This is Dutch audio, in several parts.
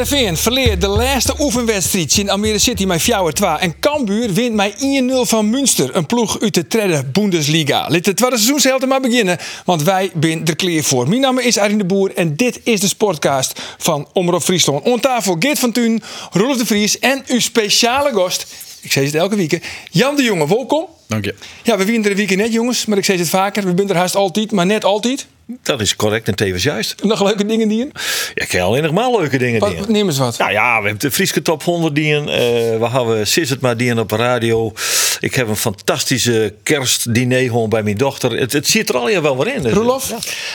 Jereveen verleert de laatste oefenwedstrijd in Almere City met Fjouwer 2. En Cambuur wint met 1-0 van Münster, een ploeg uit de derde Bundesliga. Laat het tweede seizoen maar beginnen, want wij zijn er klaar voor. Mijn naam is Arjen de Boer en dit is de Sportcast van Omroep Friesland. On tafel Geert van Thun, Rolf de Vries en uw speciale gast, ik zeg het elke week, Jan de Jonge. Welkom. Dank je. Ja, we winnen er een week net jongens, maar ik zeg het vaker, we zijn er haast altijd, maar net altijd. Dat is correct en tevens juist. Nog leuke dingen die in? Ja, ik ken alleen nog maar leuke dingen die Wat, neem eens wat. Nou ja, we hebben de Frieske Top 100 die in. eh, we hebben Sis het maar die in op de radio. Ik heb een fantastische kerstdiner gewoon bij mijn dochter. Het, het zit er al wel weer in. Dus- Roelof,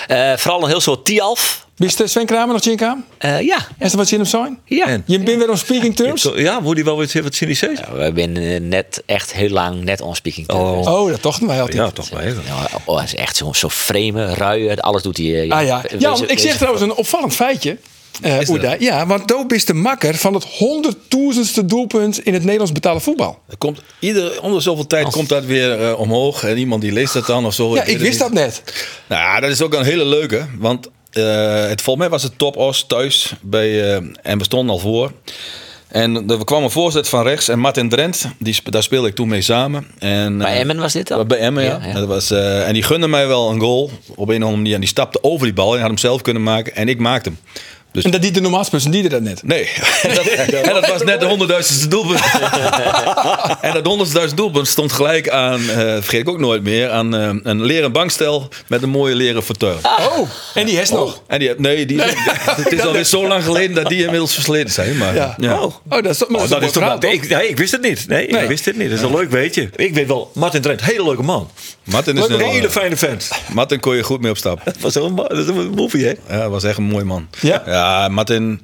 Eh, vooral een heel soort Tialf. Wist Sven Kramer nog Jink aan? Eh ja. Is er wat zin op zijn? Ja. En? Je bent weer on speaking terms? Ja, moet die wel weer wat zien die zegt? We zijn eh, net echt heel lang net on speaking. Oh. Oh, dat dachten wij altijd. Ja, toch wel even. Ja, oh, hij is echt zo'n zo frame, ruien, alles doet hij. eh, Ah ja, Wees- Jan, ik wees- zeg trouwens een opvallend feitje. eh Oeda. Ja, want Doop is de makker van het honderdduizendste doelpunt in het Nederlands betalen voetbal. Er komt, ieder, onder zoveel tijd komt dat weer omhoog. En iemand die leest dat dan of zo. Ja, ik wist dat net. Nou ja, dat is ook een hele leuke. Want eh, het, volgens mij was het top os thuis. Bij, eh, en we stonden al voor. En er kwam een voorzet van rechts. En Martin Drent, die, daar speelde ik toen mee samen. En, Bij eh, Emmen was dit dan? Bij Emmen, ja. Ja, ja. Dat was, en die gunde mij wel een goal op een of andere manier. En die stapte over die bal en had hem zelf kunnen maken. En ik maakte hem. Dus En dat die de normaalste die er dat net. Nee, en dat, en dat was net de honderdduizendste doelpunt. en dat honderdduizend doelpunt stond gelijk aan, eh, vergeet ik ook nooit meer, aan eh, een leren bankstel met een mooie leren fauteuil. Oh, en die heeft nog. En die, nee, die, het is alweer zo lang geleden dat die inmiddels versleten zijn. Maar, Ja. ja. Oh, dat is toch maar Oh, dat dat is toch verhaal, wel, toch? ik, nee, ik wist het niet. Nee, Nee. ik wist het niet. Dat is een leuk weetje. Ik weet wel, Martin Drent, hele leuke man. Martin, is Een een, hele fijne vent. Martin kon je goed mee op stap. Dat was een, dat een movie, hè? Ja, was echt een mooi man. Ja? Ja, Martin,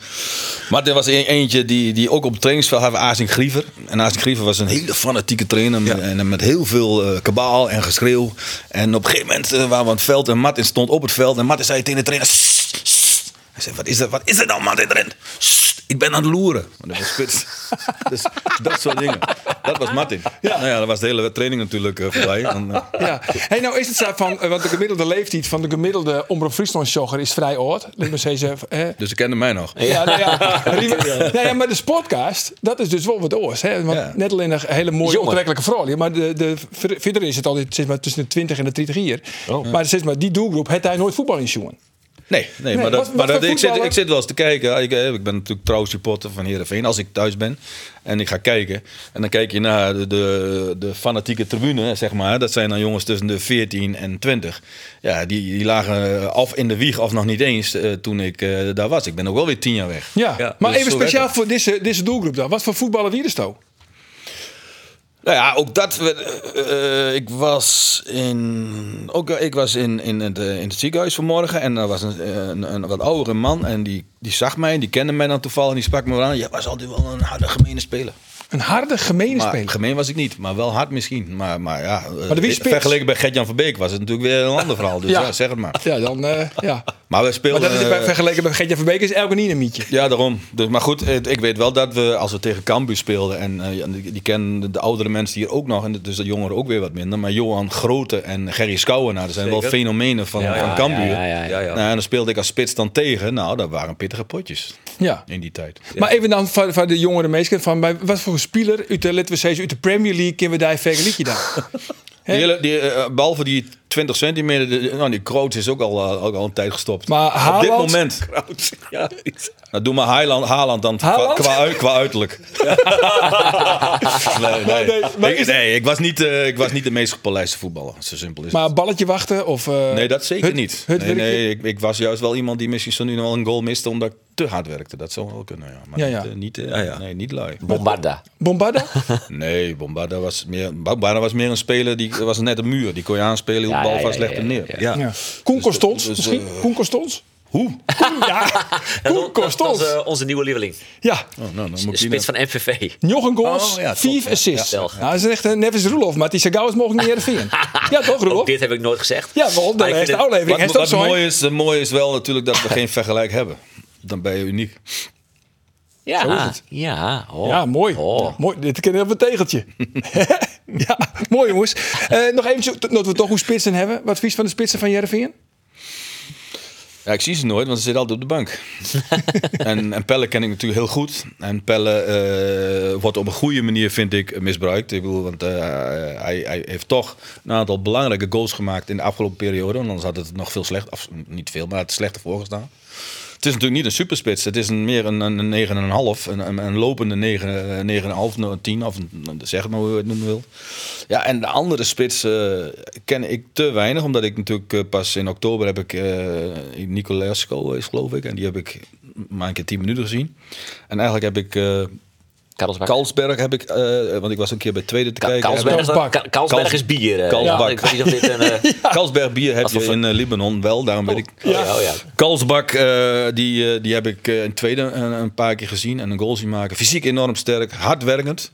Martin was een, eentje die, die ook op het trainingsveld had Azing Griever. En Azing Griever was een hele fanatieke trainer. Ja. En met heel veel eh, kabaal en geschreeuw. En op een gegeven moment eh, waren we aan het veld en Martin stond op het veld. En Martin zei tegen de trainer... Wat is er, wat is er nou Martin erin? "Sst, ik ben aan het loeren. Want dat was spits. dus dat soort dingen. Dat was Martin. Ja. Nou ja, dat was de hele training natuurlijk eh, voorbij. Eh, Ja. Hey, nou is het zo van, eh, want de gemiddelde leeftijd van de gemiddelde Omroep Friesland jogger is vrij oud. Dus ze kenden mij nog. Ja, nou ja. Nou ja, maar de sportcast, dat is dus wel wat oors. Hè? Want Ja. net alleen een hele mooie, aantrekkelijke vrouw. Maar de, de, ver- verder is het altijd zeg maar, tussen de 20 en de 30 hier. Oh. Maar maar, die doelgroep heeft hij nooit voetbal in jongen. Nee, nee, Nee, maar, wat- dat, wat maar dat, ik, zit, ik zit wel eens te kijken. Ik, eh, ik ben natuurlijk trouw supporter van Heerenveen als ik thuis ben. En ik ga kijken. En dan kijk je naar de, de, de fanatieke tribune, hè, zeg maar. Dat zijn dan jongens tussen de 14 en 20. Ja, die, die lagen af in de wieg of nog niet eens eh, toen ik eh, daar was. Ik ben ook wel weer tien jaar weg. Ja, Ja, maar dus even speciaal voor deze, deze doelgroep dan. Wat voor voetballer wie is het Nou ja, ook dat. eh, ik was in, ook, ik was in, in, het, eh, in het ziekenhuis vanmorgen en er was een, eh, een, een wat oudere man en die, die zag mij, die kende mij dan toevallig en die sprak me aan. Ja, was altijd wel een harde, gemene speler. Een harde, gemene Maar speler. gemeen was ik niet, maar wel hard misschien. Maar, maar ja, eh, Maar de wie spits? vergeleken bij Gert-Jan Verbeek was het natuurlijk weer een ander verhaal. Dus Ja. ja, zeg het maar. Ja, dan, eh, ja. Maar we Maar speelden... dat is bij, eh, vergeleken bij Gertjan Verbeek is elke niet een mietje. ja, daarom. Dus, maar goed, eh, ik weet wel dat we als we tegen Cambuur speelden... en eh, die, die kennen de, de oudere mensen hier ook nog... en dus de jongeren ook weer wat minder... maar Johan Grote en Gerry Skouwenaar... dat zijn wel fenomenen van, Ja, ja, van Cambuur. Ja, ja, ja. Ja, ja. Nou, en dan speelde ik als spits dan tegen. Nou, dat waren pittige potjes Ja. in die tijd. Maar even dan van, van de jongere mensen. Van bij, wat voor een speler uit de, we zeggen, uit de Premier League kunnen we daar vergelijken dan? Die hele, die, eh, behalve die 20 centimeter... de- nou, die Kroot is ook al, eh, ook al een tijd gestopt. Maar Op dit moment... Ja, Nou, doe maar Haaland, Haaland dan qua, Haaland? qua, uit- qua uiterlijk. nee, nee. nee, ik, is- nee ik, was niet, eh, ik was niet de meest gepolijste voetballer. Zo simpel is het. Maar balletje wachten? Of, eh, Nee, dat zeker hut- niet. hut nee, ik, ik was juist wel iemand die misschien zo nu nog wel een goal miste omdat ik te hard werkte. Dat zou wel kunnen, ja. Maar Ja, niet, ja. eh, niet, Ja, ja. Nee, niet lui. Bombarda. Bombarda? Nee, Bombarda was meer, Bombarda was meer een speler, die was net een muur. Die kon je aanspelen, hoe Ja, de bal ja, vast ja, legde ja, neer. ja. Ja. ja. Koen Constons dus, misschien? eh, Koen Constons? Hoe? Ja, Dat, Koen dat- kost dat is ons. eh, onze nieuwe lieveling. Ja, Oh, nou, dan moet Spits van MVV. Njochen goals, Oh, ja, top, vijf ja. assists. Ja. Nou, dat is echt een Nevis Roelof, maar die als mogelijk niet Heerenveen. Ja, toch Ook Roelof? dit heb ik nooit gezegd. Ja, wel, de het- aflevering. Wat zo. mooi, is, mooi is wel natuurlijk dat we geen vergelijk hebben. Dan ben je uniek. Ja, Zo is het. ja. Oh. Ja, mooi. Oh. Ja, mooi. Dit ken je op een tegeltje. ja, mooi jongens. Eh, nog even, dat we toch hoe spitsen hebben. Wat vies van de spitsen van Jereveen? Ja, ik zie ze nooit, want ze zitten altijd op de bank. en, en Pelle ken ik natuurlijk heel goed. En Pelle eh, wordt op een goede manier, vind ik, misbruikt. Ik bedoel, want eh, hij, hij heeft toch een aantal belangrijke goals gemaakt in de afgelopen periode. Want anders had het nog veel slechter, of niet veel, maar het slechter voorgestaan. Het is natuurlijk niet een superspits. Het is een, meer een, een, een 9,5. Een, een, lopende 9, eh, 9,5, een 10 of een, zeg maar hoe je het noemen wil. Ja, en de andere spits eh, ken ik te weinig. Omdat ik natuurlijk eh, pas in oktober heb ik uh, Nicolesco is geloof ik. En die heb ik maar een keer 10 minuten gezien. En eigenlijk heb ik... Kalsberg heb ik, eh, want ik was een keer bij Tweede te Ka- kijken. Kalsberg, is-. Ka- Kalsberg is bier. eh. Kalsbak. Ja, ik weet niet of dit een... eh, Kalsberg bier heb Alsof je in eh, Libanon wel, daarom weet ik. oh, ja, oh, ja. Kalsbak, eh, die, eh, die heb ik eh, in tweede een, een paar keer gezien en een goal zien maken. Fysiek enorm sterk, hardwerkend.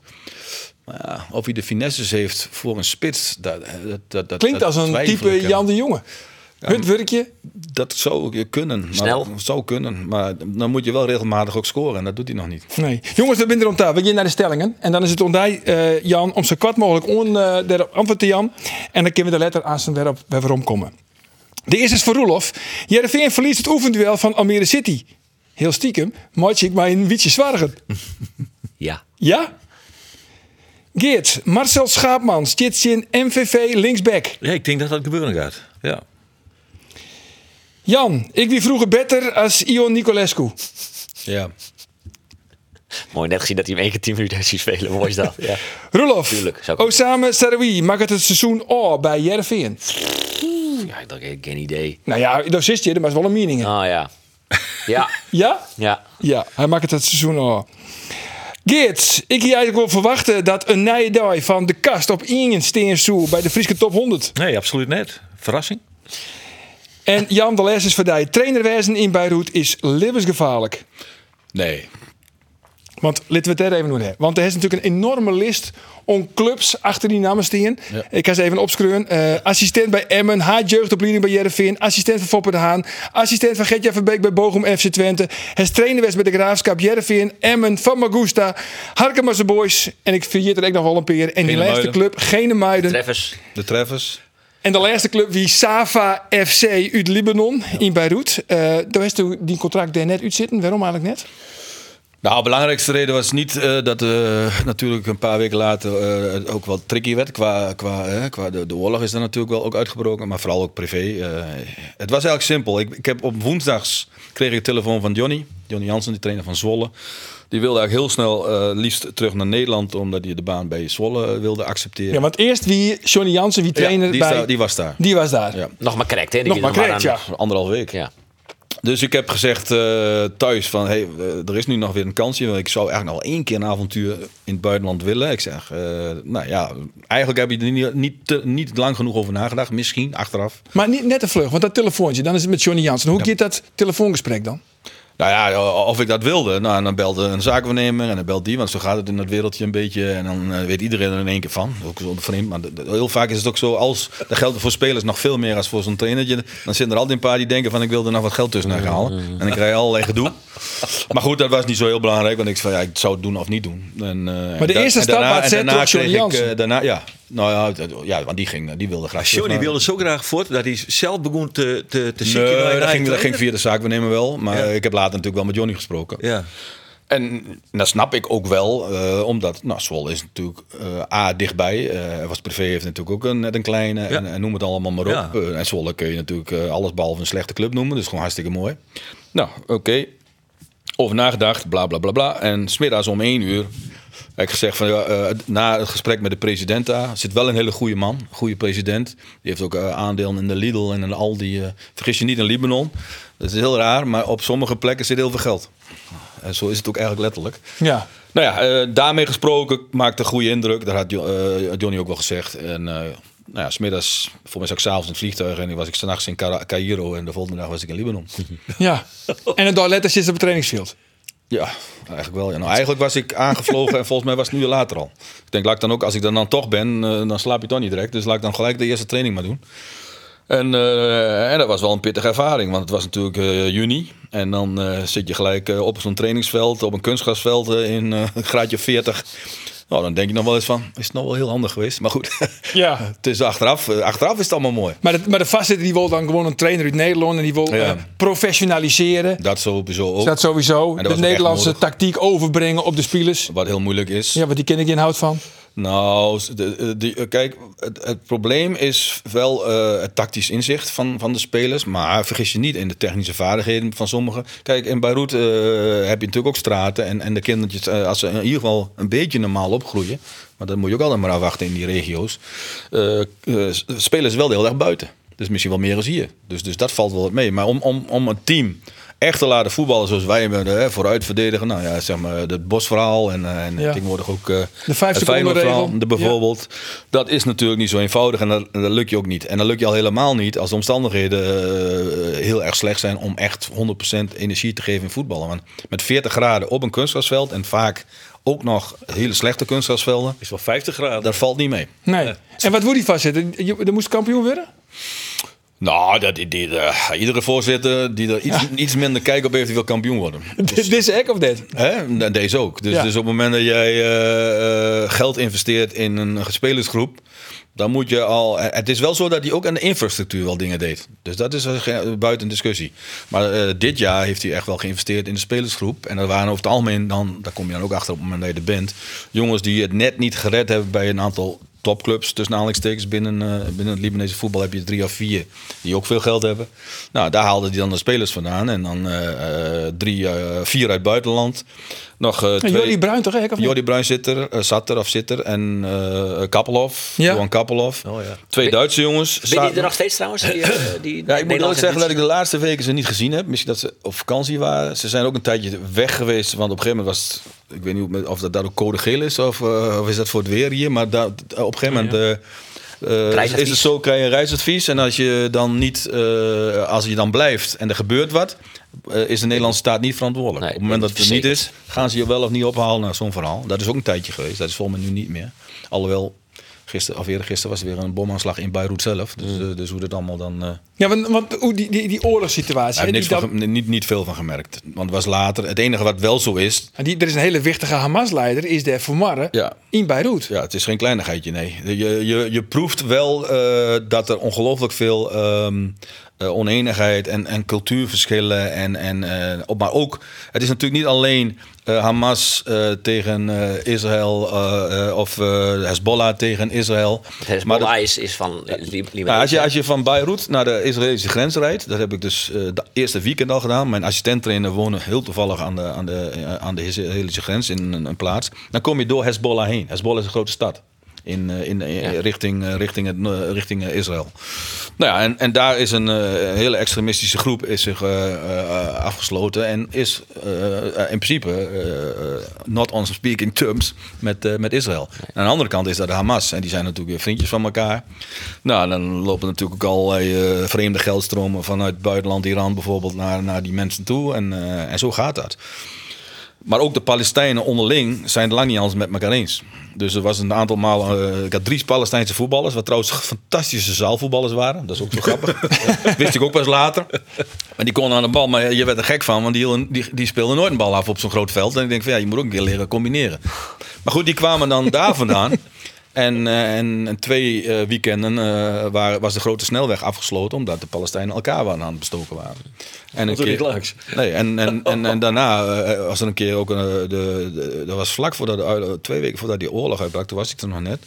Maar ja, of hij de finesses heeft voor een spits, dat, dat, dat, Klinkt dat als een ik type. Jan de Jonge. Het werkje. Dat zou kunnen. Maar, Snel. Zou kunnen, maar dan moet je wel regelmatig ook scoren en dat doet hij nog niet. Nee. Jongens, we zijn er om tafel. We gaan naar de stellingen. En dan is het ondij, eh Jan, om zo kwart mogelijk on, eh daarop antwoord te Jan. En dan kunnen we de letter aan zijn weer omkomen. De eerste is voor Roelof. Jereveen verliest het oefenduel van Almere City. Heel stiekem, maatje ik maar een wietje zwargen. Ja. Ja? Geert, Marcel Schaapmans, Tjitsin, MVV, linksback. Ja, ik denk dat dat gebeuren gaat. Ja. Jan, ik wie vroeger beter als Ion Nicolescu. Ja. Mooi net gezien dat hij hem één keer tien minuten heeft zien spelen. Mooi is dat. Ja. Roelof, Tuurlijk, Osama Sarawi maakt het het seizoen oh bij Jereveen. ja, ik dacht, heb geen idee. Nou ja, dat zit je, maar is wel een mening. Ah ja. Ja. Ja? Ja. Ja, hij maakt het het seizoen al. Geert, ik hier eigenlijk wel verwachten dat een nijdai van de kast op Ingen steen zoe bij de Friese top 100. Nee, absoluut net. Verrassing. En Jan de Les is voor die trainerwezen in Beirut is levensgevaarlijk. Nee. Want laten we het daar even doen. Hè. Want er is natuurlijk een enorme list om clubs achter die namen staan. Ja. Ik ga ze even opschreeuwen. Eh, assistent bij Emmen, H-jeugdopleiding bij Jereveen, assistent van Foppe de Haan, assistent van Gertja Verbeek bij Bochum FC Twente, het trainerwest bij de Graafschap, Jereveen, Emmen, Van Magusta, Harkemasse Boys en ik vergeet er ook nog wel een peer. En die laatste club, Gene Muiden. Treffers. De treffers. En de laatste club wie Safa FC uit Libanon in Beirut. Eh daar is toen die contract daar net uit zitten. Waarom eigenlijk net? Nou, de belangrijkste reden was niet eh, dat eh, natuurlijk een paar weken later ook wel tricky werd. Qua, qua, qua de, de oorlog is er natuurlijk wel ook uitgebroken, maar vooral ook privé. het was eigenlijk simpel. Ik, ik heb op woensdags kreeg ik een telefoon van Johnny. Johnny Jansen, die trainer van Zwolle. Die wilde eigenlijk heel snel eh, liefst terug naar Nederland, omdat hij de baan bij Zwolle eh, wilde accepteren. Ja, want eerst wie Johnny Jansen, wie Ja, trainer die, bij... die was daar. die was daar. Ja. Nog maar correct, hè? Die Nog maar correct, ja. Anderhalf week. Ja. Dus ik heb gezegd eh, thuis van, hey, er is nu nog weer een kansje. Want ik zou eigenlijk nog wel één keer een avontuur in het buitenland willen. Ik zeg, eh, nou ja, eigenlijk heb je er niet, niet, te- niet lang genoeg over nagedacht. Misschien, achteraf. Maar niet net een vlug, want dat telefoontje, dan is het met Johnny Jansen. Hoe gaat dat telefoongesprek dan? Nou ja, of ik dat wilde. Nou, dan belde een zaakwaarnemer en dan belt die. Want zo gaat het in dat wereldje een beetje. En dan eh, weet iedereen er in één keer van. Ook zo vreemd. Maar de- de- heel vaak is het ook zo, als, dat geldt voor spelers nog veel meer als voor zo'n trainertje. Dan zitten er altijd een paar die denken van ik wil er nog wat geld tussenuit halen. En dan krijg allerlei gedoe. Maar goed, dat was niet zo heel belangrijk. Want ik zei ja, ik zou het doen of niet doen. En, eh, Maar de en eerste stap daarna- zet daarna kreeg ik, eh, daarna, ja, nou ja, dat- ja, want die, ging, die wilde graag Johnny wilde zo graag voort dat hij zelf begon te, te, te Nee, zieken. dat, ging, dat ging via de zaakwaarnemer wel. Maar Ja. ik heb later natuurlijk wel met Johnny gesproken. Ja. En dat snap ik ook wel, eh, omdat nou, Zwolle is natuurlijk eh, A, dichtbij. Eh was privé heeft natuurlijk ook een, net een kleine, en, en noem het allemaal maar op. Ja. En Zwolle kun je natuurlijk alles behalve een slechte club noemen, dus gewoon hartstikke mooi. Nou, oké. Over nagedacht, bla bla bla bla. En smiddags om één uur heb ik gezegd van ja, eh, na het gesprek met de president daar zit wel een hele goede man, goede president. Die heeft ook eh, aandelen in de Lidl en in de Aldi. eh vergis je niet in Libanon. Dat is heel raar, maar op sommige plekken zit heel veel geld. En zo is het ook eigenlijk letterlijk. Ja. Nou ja, daarmee gesproken maakte een goede indruk. Dat had Jo- Johnny ook wel gezegd. En nou ja, smiddags, voor mij zat ik s'avonds in het vliegtuig en was ik s'nachts in Cairo en de volgende dag was ik in Libanon. Ja. En het toilet zit op het trainingsveld. Ja, eigenlijk wel. Ja. Nou, eigenlijk was ik aangevlogen en volgens mij was het nu later al. Ik denk, laat ik dan ook, als ik dan, dan toch ben, eh, dan slaap je toch niet direct. Dus laat ik dan gelijk de eerste training maar doen. En, eh, en dat was wel een pittige ervaring, want het was natuurlijk eh, juni. En dan zit je gelijk op zo'n trainingsveld, op een kunstgrasveld in een graadje 40. Nou, dan denk je nog wel eens van, is het nog wel heel handig geweest. Maar goed, Ja. het is achteraf, eh, achteraf is het allemaal mooi. Maar de, maar de vastzitter die wil dan gewoon een trainer uit Nederland en die wil Ja. eh, professionaliseren. Dat sowieso ook. Dat sowieso. dat De Nederlandse tactiek overbrengen op de spelers. Wat heel moeilijk is. Ja, wat die ken ik inhoud van. Nou, de, die- eh, kijk, het, probleem is wel eh, het tactisch inzicht van, van de spelers. Maar vergis je niet in de technische vaardigheden van sommigen. Kijk, in Beirut eh, heb je natuurlijk ook straten. En, en de kindertjes, eh, als ze in ieder geval een beetje normaal opgroeien. Maar dat moet je ook altijd maar afwachten in die regio's. eh, eh, spelen ze wel de hele dag buiten. Dus misschien wel meer als hier. Dus, dus dat valt wel mee. Maar om, om, om een team echt te laten voetballen zoals wij hebben, hè, vooruit verdedigen. Nou ja, zeg maar het bosverhaal en, eh, en Ja. tegenwoordig ook eh, De vijf seconden de bijvoorbeeld. Dat is natuurlijk niet zo eenvoudig en dat, dat lukt je ook niet. En dat lukt je al helemaal niet als de omstandigheden eh, heel erg slecht zijn om echt 100% energie te geven in voetballen. Want met 40 graden op een kunstgrasveld en vaak ook nog hele slechte kunstgrasvelden, Is wel 50 graden. dat valt niet mee. Nee. En wat moet die vastzitten? Je, er moest kampioen worden? Nou, dat, die, die, iedere voorzitter die er iets, iets minder kijk op heeft, die wil kampioen worden. Dit is ek of dit? Hè? En Deze ook. Dus, Ja. dus op het moment dat jij eh, eh, geld investeert in een spelersgroep, dan moet je al. eh, Het is wel zo dat hij ook aan de infrastructuur wel dingen deed. Dus dat is buiten discussie. Maar dit jaar heeft hij echt wel geïnvesteerd in de spelersgroep. En dat waren over het algemeen dan, daar kom je dan ook achter op het moment dat je er bent, jongens die het net niet gered hebben bij een aantal topclubs, tussen aanhalingstekens, binnen, eh, binnen het Libanese voetbal heb je drie of vier die ook veel geld hebben. Nou, daar haalden die dan de spelers vandaan. En dan eh, eh, drie, vier uit buitenland. Nog eh En twee... Jordi Bruin toch? Jordi Bruin zit er, eh, zat er of zit er. En eh Kappelhoff, Ja. Johan Kappelhoff. Oh ja. Twee Duitse jongens. Ben je er nog steeds trouwens? Die, die ja, ik moet Nederlandse zeggen dat ik de laatste weken ze niet gezien heb. Misschien dat ze op vakantie waren. Ze zijn ook een tijdje weg geweest. Want op een gegeven moment was het... Ik weet niet of dat daar ook code geel is of, of is dat voor het weer hier. Maar daar- op een gegeven moment... Reisadvies. is het zo, krijg je een reisadvies. En als je dan niet, eh, als je dan blijft en er gebeurt wat, eh, is de Nederlandse staat niet verantwoordelijk. Nee, Op het moment dat het er niet is, gaan ze je wel of niet ophalen naar zo'n verhaal. Dat is ook een tijdje geweest. Dat is volgens mij nu niet meer. Alhoewel, gisteren, of eerder gisteren was er weer een bomaanslag in Beirut zelf. Dus, Mm. eh, dus hoe dat allemaal dan... eh, Ja, want, want hoe die, die, die oorlogssituatie. ik heb van, dat- niet, niet veel van gemerkt. Want het was later. Het enige wat wel zo is. die, er is een hele wichtige Hamas-leider, is de Fomar Ja. in Beirut. Ja, het is geen kleinigheidje, nee. Je, je, je proeft wel eh, dat er ongelooflijk veel ehm, eh, oneenigheid en, en cultuurverschillen. En, en, op- maar ook, het is natuurlijk niet alleen eh, Hamas tegen Israël of Hezbollah tegen Israël. Maar dat- Hezbollah is, is van Libanon. Als, je, als je van Beirut naar de Israëlische grens rijdt, dat heb ik dus de eerste weekend al gedaan. Mijn assistenttrainer woonde heel toevallig aan de, aan de, aan de Israëlische grens in een, een plaats. Dan kom je door Hezbollah heen. Hezbollah is een grote stad. In, eh, in, in- Ja. richting, eh, richting, het, eh, richting eh, Israël. Nou ja, en, en daar is een eh, hele extremistische groep is zich eh, eh, afgesloten en is eh, in principe eh, not on speaking terms met, eh, met Israël. Aan de andere kant is dat Hamas en die zijn natuurlijk weer vriendjes van elkaar. Nou, dan lopen natuurlijk ook allerlei eh, vreemde geldstromen vanuit buitenland, Iran bijvoorbeeld, naar, naar die mensen toe en, eh, en zo gaat dat. Maar ook de Palestijnen onderling zijn het lang niet alles met elkaar eens. Dus er was een aantal malen. eh, ik had drie Palestijnse voetballers, wat trouwens fantastische zaalvoetballers waren. Dat is ook zo grappig. Dat wist ik ook pas later. En die konden aan de bal, maar je werd er gek van, want die, die, die speelden nooit een bal af op zo'n groot veld. En ik denk van ja, je moet ook een keer leren combineren. Maar goed, die kwamen dan daar vandaan. En, eh, en, en twee eh, weekenden eh, waar, was de grote snelweg afgesloten, omdat de Palestijnen elkaar aan het bestoken waren. En Dat niet langs. Nee, en, en, en, en daarna was er een keer ook een, de, de, dat was vlak voordat de, twee weken voordat die oorlog uitbrak, toen was ik er nog net.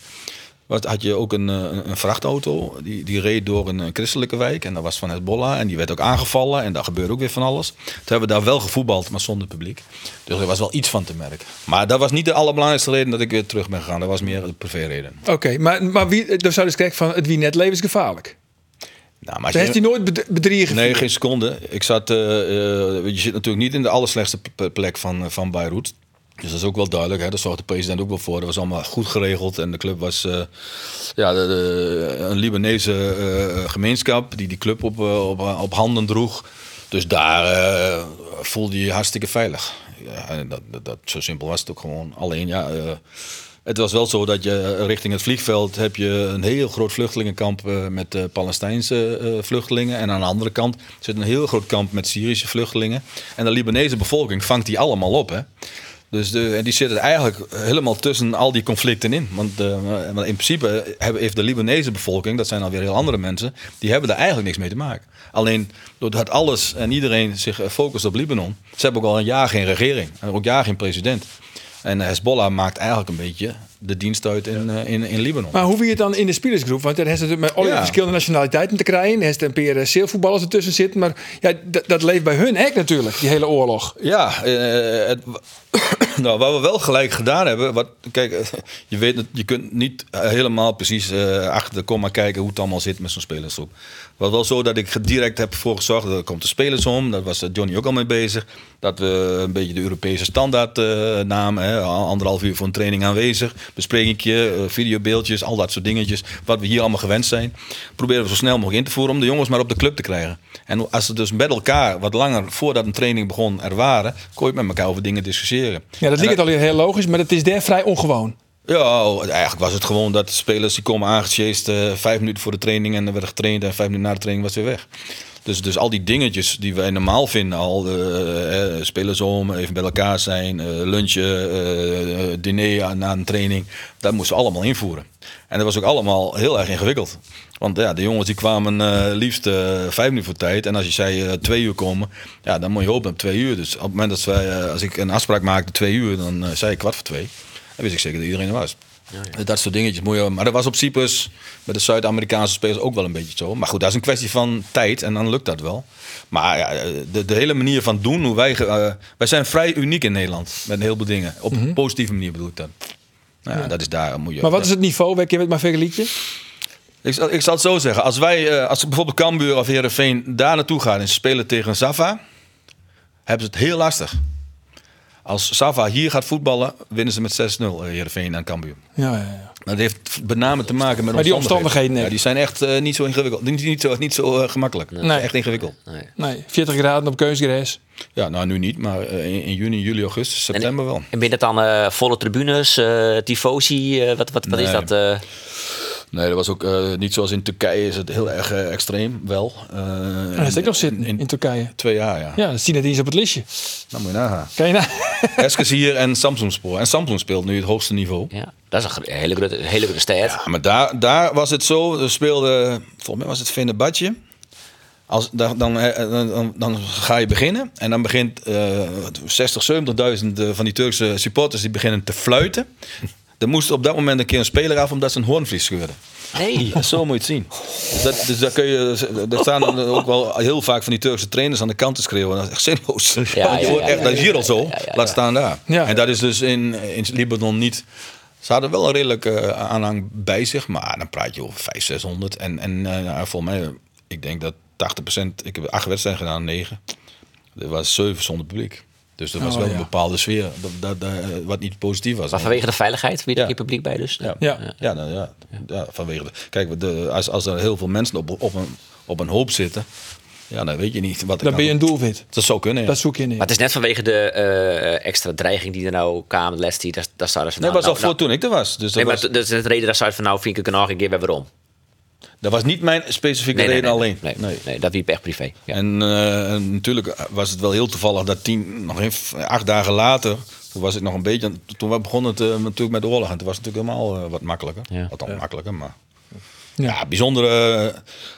Had je ook een, eh, een, een vrachtauto, die, die reed door een, eh, christelijke wijk en dat was van Hezbollah en die werd ook aangevallen en daar gebeurde ook weer van alles. Toen hebben we daar wel gevoetbald, maar zonder publiek. Dus er was wel iets van te merken. Maar dat was niet de allerbelangrijkste reden dat ik weer terug ben gegaan, dat was meer de privéreden. Oké, maar, maar wie, dan zou je dus kijken van het wie net levensgevaarlijk. Nou, maar als Daar heeft hij nooit bed- bedriegen. Nee, geen seconde. Ik zat, eh, eh, je zit natuurlijk niet in de allerslechtste plek van, eh, van Beirut. Dus dat is ook wel duidelijk. Hè? Daar zorgt de president ook wel voor. Dat was allemaal goed geregeld. En de club was eh, ja, een Libanese eh, gemeenschap die die club op, eh, op, op handen droeg. Dus daar voelde je je hartstikke veilig. Ja, dat, dat, dat, zo simpel was het ook gewoon. Alleen ja, het was wel zo dat je richting het vliegveld heb je een heel groot vluchtelingenkamp met Palestijnse vluchtelingen. En aan de andere kant zit een heel groot kamp met Syrische vluchtelingen. En de Libanese bevolking vangt die allemaal op. Hè? Dus de, en die zitten eigenlijk helemaal tussen al die conflicten in. Want, in principe heeft de Libanese bevolking, dat zijn alweer heel andere mensen, die hebben daar eigenlijk niks mee te maken. Alleen doordat alles en iedereen zich focust op Libanon, ze hebben ook al een jaar geen regering en ook jaar geen president. En Hezbollah maakt eigenlijk een beetje de dienst uit in, eh, in, in Libanon. Maar hoe wie het dan in de spelersgroep? Want daar heeft het met alle Ja. verschillende nationaliteiten te krijgen. Er heeft een paar eh, zeelvoetballers ertussen zitten. Maar ja, dat- leeft bij hun echt natuurlijk, die hele oorlog. Ja, eh, het, nou, wat we wel gelijk gedaan hebben. Wat, kijk, je weet je kunt niet eh, helemaal precies eh, achter de komma kijken hoe het allemaal zit met zo'n spelersgroep. Het was wel zo dat ik direct heb voor gezorgd er komt de spelers om. Daar was eh, Johnny ook al mee bezig. Dat we een beetje de Europese standaard namen. Hè, anderhalf uur voor een training aanwezig. Besprekingje, videobeeldjes, al dat soort dingetjes. Wat we hier allemaal gewend zijn. Proberen we zo snel mogelijk in te voeren om de jongens maar op de club te krijgen. En als ze dus met elkaar wat langer voordat een training begon er waren, kon je met elkaar over dingen discussiëren. Ja, dat lijkt alweer heel logisch, maar het is daar vrij ongewoon. Ja, eigenlijk was het gewoon dat spelers die komen aangechased eh, vijf minuten voor de training en er werd getraind en vijf minuten na de training was het weer weg. Dus, dus al die dingetjes die wij normaal vinden, al eh, eh, spelers om, even bij elkaar zijn, eh, lunchen, eh, diner na een training, dat moesten we allemaal invoeren. En dat was ook allemaal heel erg ingewikkeld. Want ja, de jongens die kwamen liefst vijf minuten voor tijd. En als je zei twee uur komen, ja, dan moet je hopen op twee uur. Dus op het moment dat wij, als ik een afspraak maakte twee uur, dan zei ik kwart voor twee. Dan wist ik zeker dat iedereen er was. Dat soort dingetjes moet je... Maar dat was op Cyprus met de Zuid-Amerikaanse spelers ook wel een beetje zo. Maar goed, dat is een kwestie van tijd en dan lukt dat wel. Maar ja, de, de hele manier van doen, hoe wij... eh, wij zijn vrij uniek in Nederland met een heleboel dingen. Op een positieve manier bedoel ik dat. Nou ja, dat is daar moet je... Maar wat is het niveau? Kun je het maar vergelijken? Ik, zal- ik zal het zo zeggen. Als wij, eh, als bijvoorbeeld Cambuur of Heerenveen daar naartoe gaan en ze spelen tegen Zava, hebben ze het heel lastig. Als Zava hier gaat voetballen, winnen ze met 6-0 eh, Heerenveen en Cambuur. Ja, ja, ja. Dat heeft met name te maken met Maar die omstandigheden, Ja, die zijn echt eh, niet zo ingewikkeld. Niet, niet zo, niet zo eh, gemakkelijk. Nee. Echt ingewikkeld. Nee. Nee, 40 graden op kunstgras. Ja, nou nu niet, maar in, in juni, juli, augustus, september wel. En binnen dan eh, volle tribunes, eh tifosi, eh, wat, wat, wat is dat? Nee, dat was ook eh, niet zoals in Turkije is het heel erg eh, extreem, wel. Eh, En dat is ook nog zitten in, Turkije. Twee jaar, ja. Ja, net eens op het listje. Dan moet je nagaan. Kan je nou? Eskes hier en Samsung Spoor. En Samsung speelt nu het hoogste niveau. ja, dat is een hele grote, hele grote. Ja, maar daar, daar was het zo. Er speelde, volgens mij was het Fenerbahce. Als, dan, dan, dan, dan, ga je beginnen. En dan begint eh 60, 70.000 eh, van die Turkse supporters die beginnen te fluiten. Er moest op dat moment een keer een speler af omdat ze een hoornvlies scheurde. Nee. Zo moet je het zien. Dus, dat, dus daar kun je, er staan ook wel heel vaak van die Turkse trainers aan de kant te schreeuwen. Dat is echt zinloos. Ja, Want je ja, wordt ja, echt, dat is hier ja, al zo. ja, ja, ja. Laat staan daar. Ja. En dat is dus in, in Libanon niet. Ze hadden wel een redelijke eh, aanhang bij zich, maar dan praat je over 500, 600. En, en eh, nou, volgens mij, ik denk dat 80%, ik heb acht wedstrijden gedaan, negen. Er was zeven zonder publiek. Dus er was Oh, wel ja. een bepaalde sfeer, dat, dat, dat, eh, wat niet positief was. Maar vanwege de veiligheid, wie er Ja. publiek bij dus. Ja, Ja. ja. Ja, nou, ja, ja, vanwege de, kijk, de, als, als er heel veel mensen op, op, een, op een hoop zitten, ja, dan weet je niet wat er Dan ben je een doelwit. Dat zou kunnen. Ja. Dat zoek je niet. Maar het is net vanwege de eh, extra dreiging die er nou kwam, les die, daar, daar zouden ze nee, nou, dat was al nou, voor toen ik er was. Dus dat, Nee, maar was, dat is de reden dat ze uit van nou vind ik het nog een keer weer waarom. Dat was niet mijn specifieke Nee, nee, reden nee, alleen. Nee, nee, nee, dat liep echt privé. Ja. En eh, natuurlijk was het wel heel toevallig dat tien, nog even, acht dagen later, toen was ik nog een beetje, toen we begonnen het, natuurlijk met de oorlog. En toen was het natuurlijk helemaal eh, wat makkelijker. Ja. Wat dan makkelijker, maar Ja. ja, bijzondere. eh,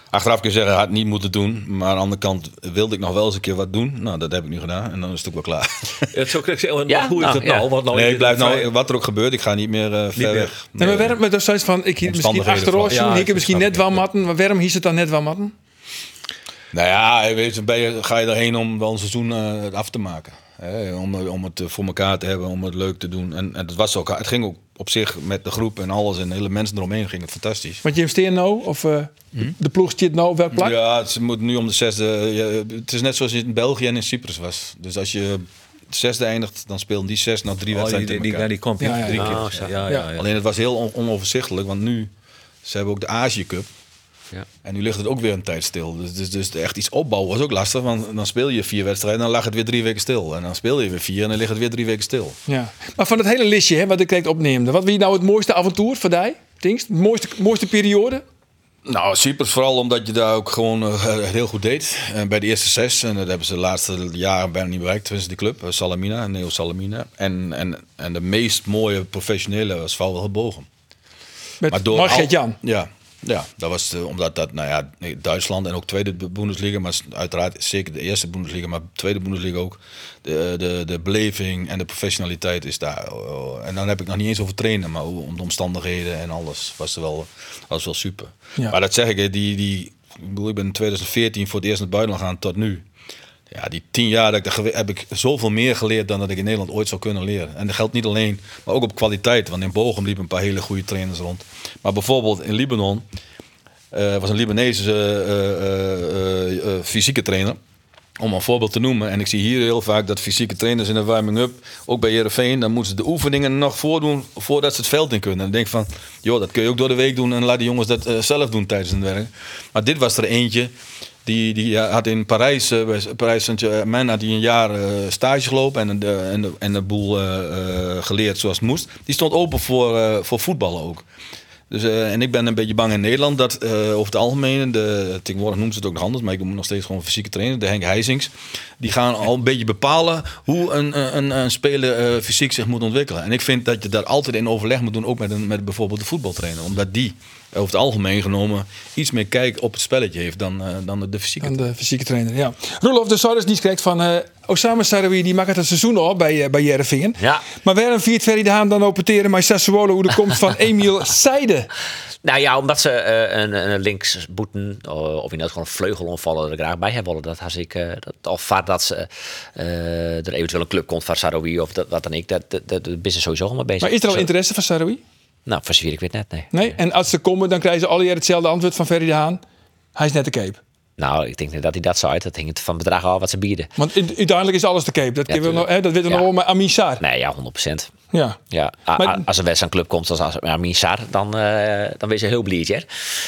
achteraf kun je zeggen, had het niet moeten doen. Maar aan de andere kant wilde ik nog wel eens een keer wat doen. Nou, dat heb ik nu gedaan en dan is het ook wel klaar. Het zou ik zeggen, Ja, hoe is nou, het nou? ja. Want nou nee, ik blijf nou, wat er ook gebeurt, ik ga niet meer eh, ver weg. Nee, maar waarom zoiets van, ik hier misschien achterover zien, ja, ik heb misschien net wel matten, maar waarom hies het dan net wel matten? Nou ja, weet je, ben je, ga je erheen om wel een seizoen eh, af te maken. Hè? Om, om het voor elkaar te hebben, om het leuk te doen. En, en het, was ook, het ging ook op zich met de groep en alles en de hele mensen eromheen ging het fantastisch. Want je investeert nou, of eh, de ploeg zit nou op welk plak? Ja, het moet nu om de zesde. ja, het is net zoals in België en in Cyprus was. Dus als je zesde eindigt, dan spelen die zes na drie Oh, wedstrijden die, tegen die, elkaar. die komt Ja, ja, drie ja. keer. Zo. ja, ja, Ja. ja. Alleen het was heel on- onoverzichtelijk, want nu, ze hebben ook de Azië Cup. Ja. En nu ligt het ook weer een tijd stil. Dus, dus, dus echt iets opbouwen was ook lastig. Want dan speel je vier wedstrijden en dan lag het weer drie weken stil. En dan speel je weer vier en dan ligt het weer drie weken stil. Ja. Maar van het hele listje hè, wat ik direct opneemde, wat wie nou het mooiste avontuur voor jij? Dings? De mooiste, mooiste periode? Nou, Cyprus vooral omdat je daar ook gewoon eh, heel goed deed. En bij de eerste zes, en dat hebben ze de laatste jaren bijna niet bereikt, tussen die club, eh, Salamina, Neo Salamina. En, en, en de meest mooie professionele was Vouwel Bogen. Met door Margret Jan. Ja, ja, dat was eh, omdat dat, nou ja, Duitsland en ook tweede Bundesliga, maar uiteraard zeker de eerste Bundesliga, maar tweede Bundesliga ook. De, de, de beleving en de professionaliteit is daar. eh, en dan heb ik nog niet eens over trainen, maar om de omstandigheden en alles was er wel, was wel super. Ja. Maar dat zeg ik, die, die, ik bedoel, ik ben in 2014 voor het eerst naar het buitenland gaan tot nu. Ja, die tien jaar dat ik heb ik zoveel meer geleerd dan dat ik in Nederland ooit zou kunnen leren. En dat geldt niet alleen, maar ook op kwaliteit. Want in Bochum liepen een paar hele goede trainers rond. Maar bijvoorbeeld in Libanon eh, was een Libanese eh, eh, fysieke trainer. Om een voorbeeld te noemen. En ik zie hier heel vaak dat fysieke trainers in de warming-up, ook bij Heerenveen, dan moeten ze de oefeningen nog voordoen voordat ze het veld in kunnen. En ik denk van, joh, dat kun je ook door de week doen en laat die jongens dat zelf doen tijdens hun werk. Maar dit was er eentje, die, die had in Parijs, eh, bij Parijs Saint-Germain, een jaar eh, stage gelopen en de, en en de boel eh, geleerd zoals het moest. Die stond open voor, voor voetballen ook. Dus, eh, en ik ben een beetje bang in Nederland dat eh, over het algemeen, de, tegenwoordig noemen ze het ook nog anders, maar ik moet nog steeds gewoon een fysieke trainer, de Henk Heisings, die gaan al een beetje bepalen hoe een, een, een speler eh, fysiek zich moet ontwikkelen. En ik vind dat je daar altijd in overleg moet doen, ook met, een, met bijvoorbeeld de voetbaltrainer, omdat die over het algemeen genomen iets meer kijk op het spelletje heeft dan, dan de fysieke Aan de fysieke trainer, ja. Roelof de Sardes die krijgt van Osama Sarawi, die maakt het seizoen al bij, eh, bij Jereveen. Ja. Maar waarom viert Ferry de Haan dan opeteren met Sassuolo hoe de komst van Emiel Seide? Nou ja, omdat ze eh, een, een linksboeten, of inderdaad gewoon een vleugelonvallen er graag bij hebben willen. Dat ik, dat, of vaak dat ze, er eventueel een club komt van Saroui of dat, wat dan ik. Dat, dat, dat, dat is sowieso allemaal bezig. Maar is er al interesse van Sarawi? Nou, zover ik weet net, nee. Nee? En als ze komen, dan krijgen ze alle jaar hetzelfde antwoord van Ferry de Haan. Hij is net de cape. Nou, ik denk niet dat hij dat zou uit. Dat hing het van bedrag af wat ze bieden. Want uiteindelijk is alles de cape. Dat, Ja, we nog, hè, dat weten we Ja. nog wel met Amin Sarr. Nee, ja, 100%. Ja. Ja, a- Maar- als een wedstrijd club komt als, Sarr, dan, eh dan wees je heel blij, hè?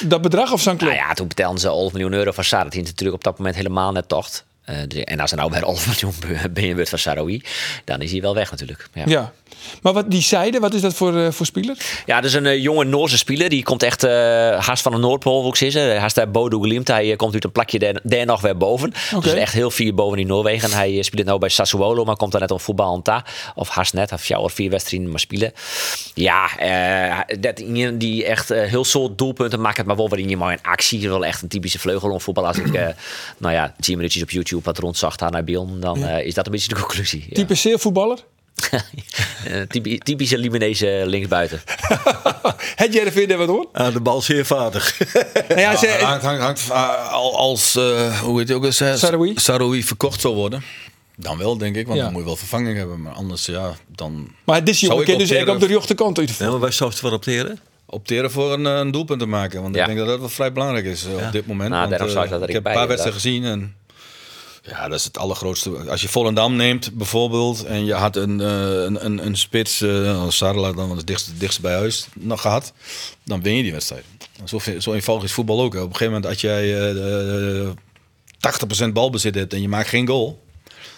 Dat bedrag of zijn club? Nou ja, toen betaalden ze 11 miljoen euro voor Sarr. Dat is natuurlijk op dat moment helemaal net tocht. Eh, dus- en als er nou weer 11 miljoen binnen wordt van Saroui, dan is hij wel weg natuurlijk. Ja. Ja. Maar wat die Seide, wat is dat voor, eh, voor speler? Ja, dat is een eh, jonge Noorse speler. Die komt echt eh haast van de Noordpool, wil ik. Haast daar Bodo Glimt. Hij komt uit een plakje daar, daar nog weer boven. Oké. Dus echt heel vier boven in Noorwegen. En hij speelt nou bij Sassuolo, maar komt daar net om voetbal aan ta. Of haast net, heeft jou of vier wedstrijden maar spelen. Ja, dat die echt heel soort doelpunten maakt, maar wel waarin je maar een actie. Wel echt een typische vleugelonvoetbal. Als ik, nou ja, 10 minuutjes op YouTube wat rondzag daar naar Bion, dan is dat een beetje de conclusie. Ja. Type zeelvoetballer? Eh, typi- typische Libanese linksbuiten. Het Jereveen daar wat hoor? Aan de bal zeer vaardig. Nou ja, ze, hangt, hangt, hangt, uh, al- als, uh, hoe heet het ook eens, Saroui? Saroui verkocht zou worden. Dan wel, denk ik, want Ja. dan moet je wel vervanging hebben. Maar anders, ja, dan maar dit jongen ik kan dus echt op de rechterkant uit. Ja, maar wij zouden het wel opteren. opteren voor een, eh, een doelpunt te maken. Want Ja. ik denk dat dat wel vrij belangrijk is eh, op dit moment. Nou, want, eh, ik dat er ik heb een paar wedstrijden gezien en ja, dat is het allergrootste. Als je Volendam neemt bijvoorbeeld en je had een, eh, een, een, spits, uh, Sarla dan het dichtst, bij huis nog gehad, dan win je die wedstrijd. Zo, zo eenvoudig is voetbal ook. Op een gegeven moment als jij eh, eh, 80% balbezit hebt en je maakt geen goal,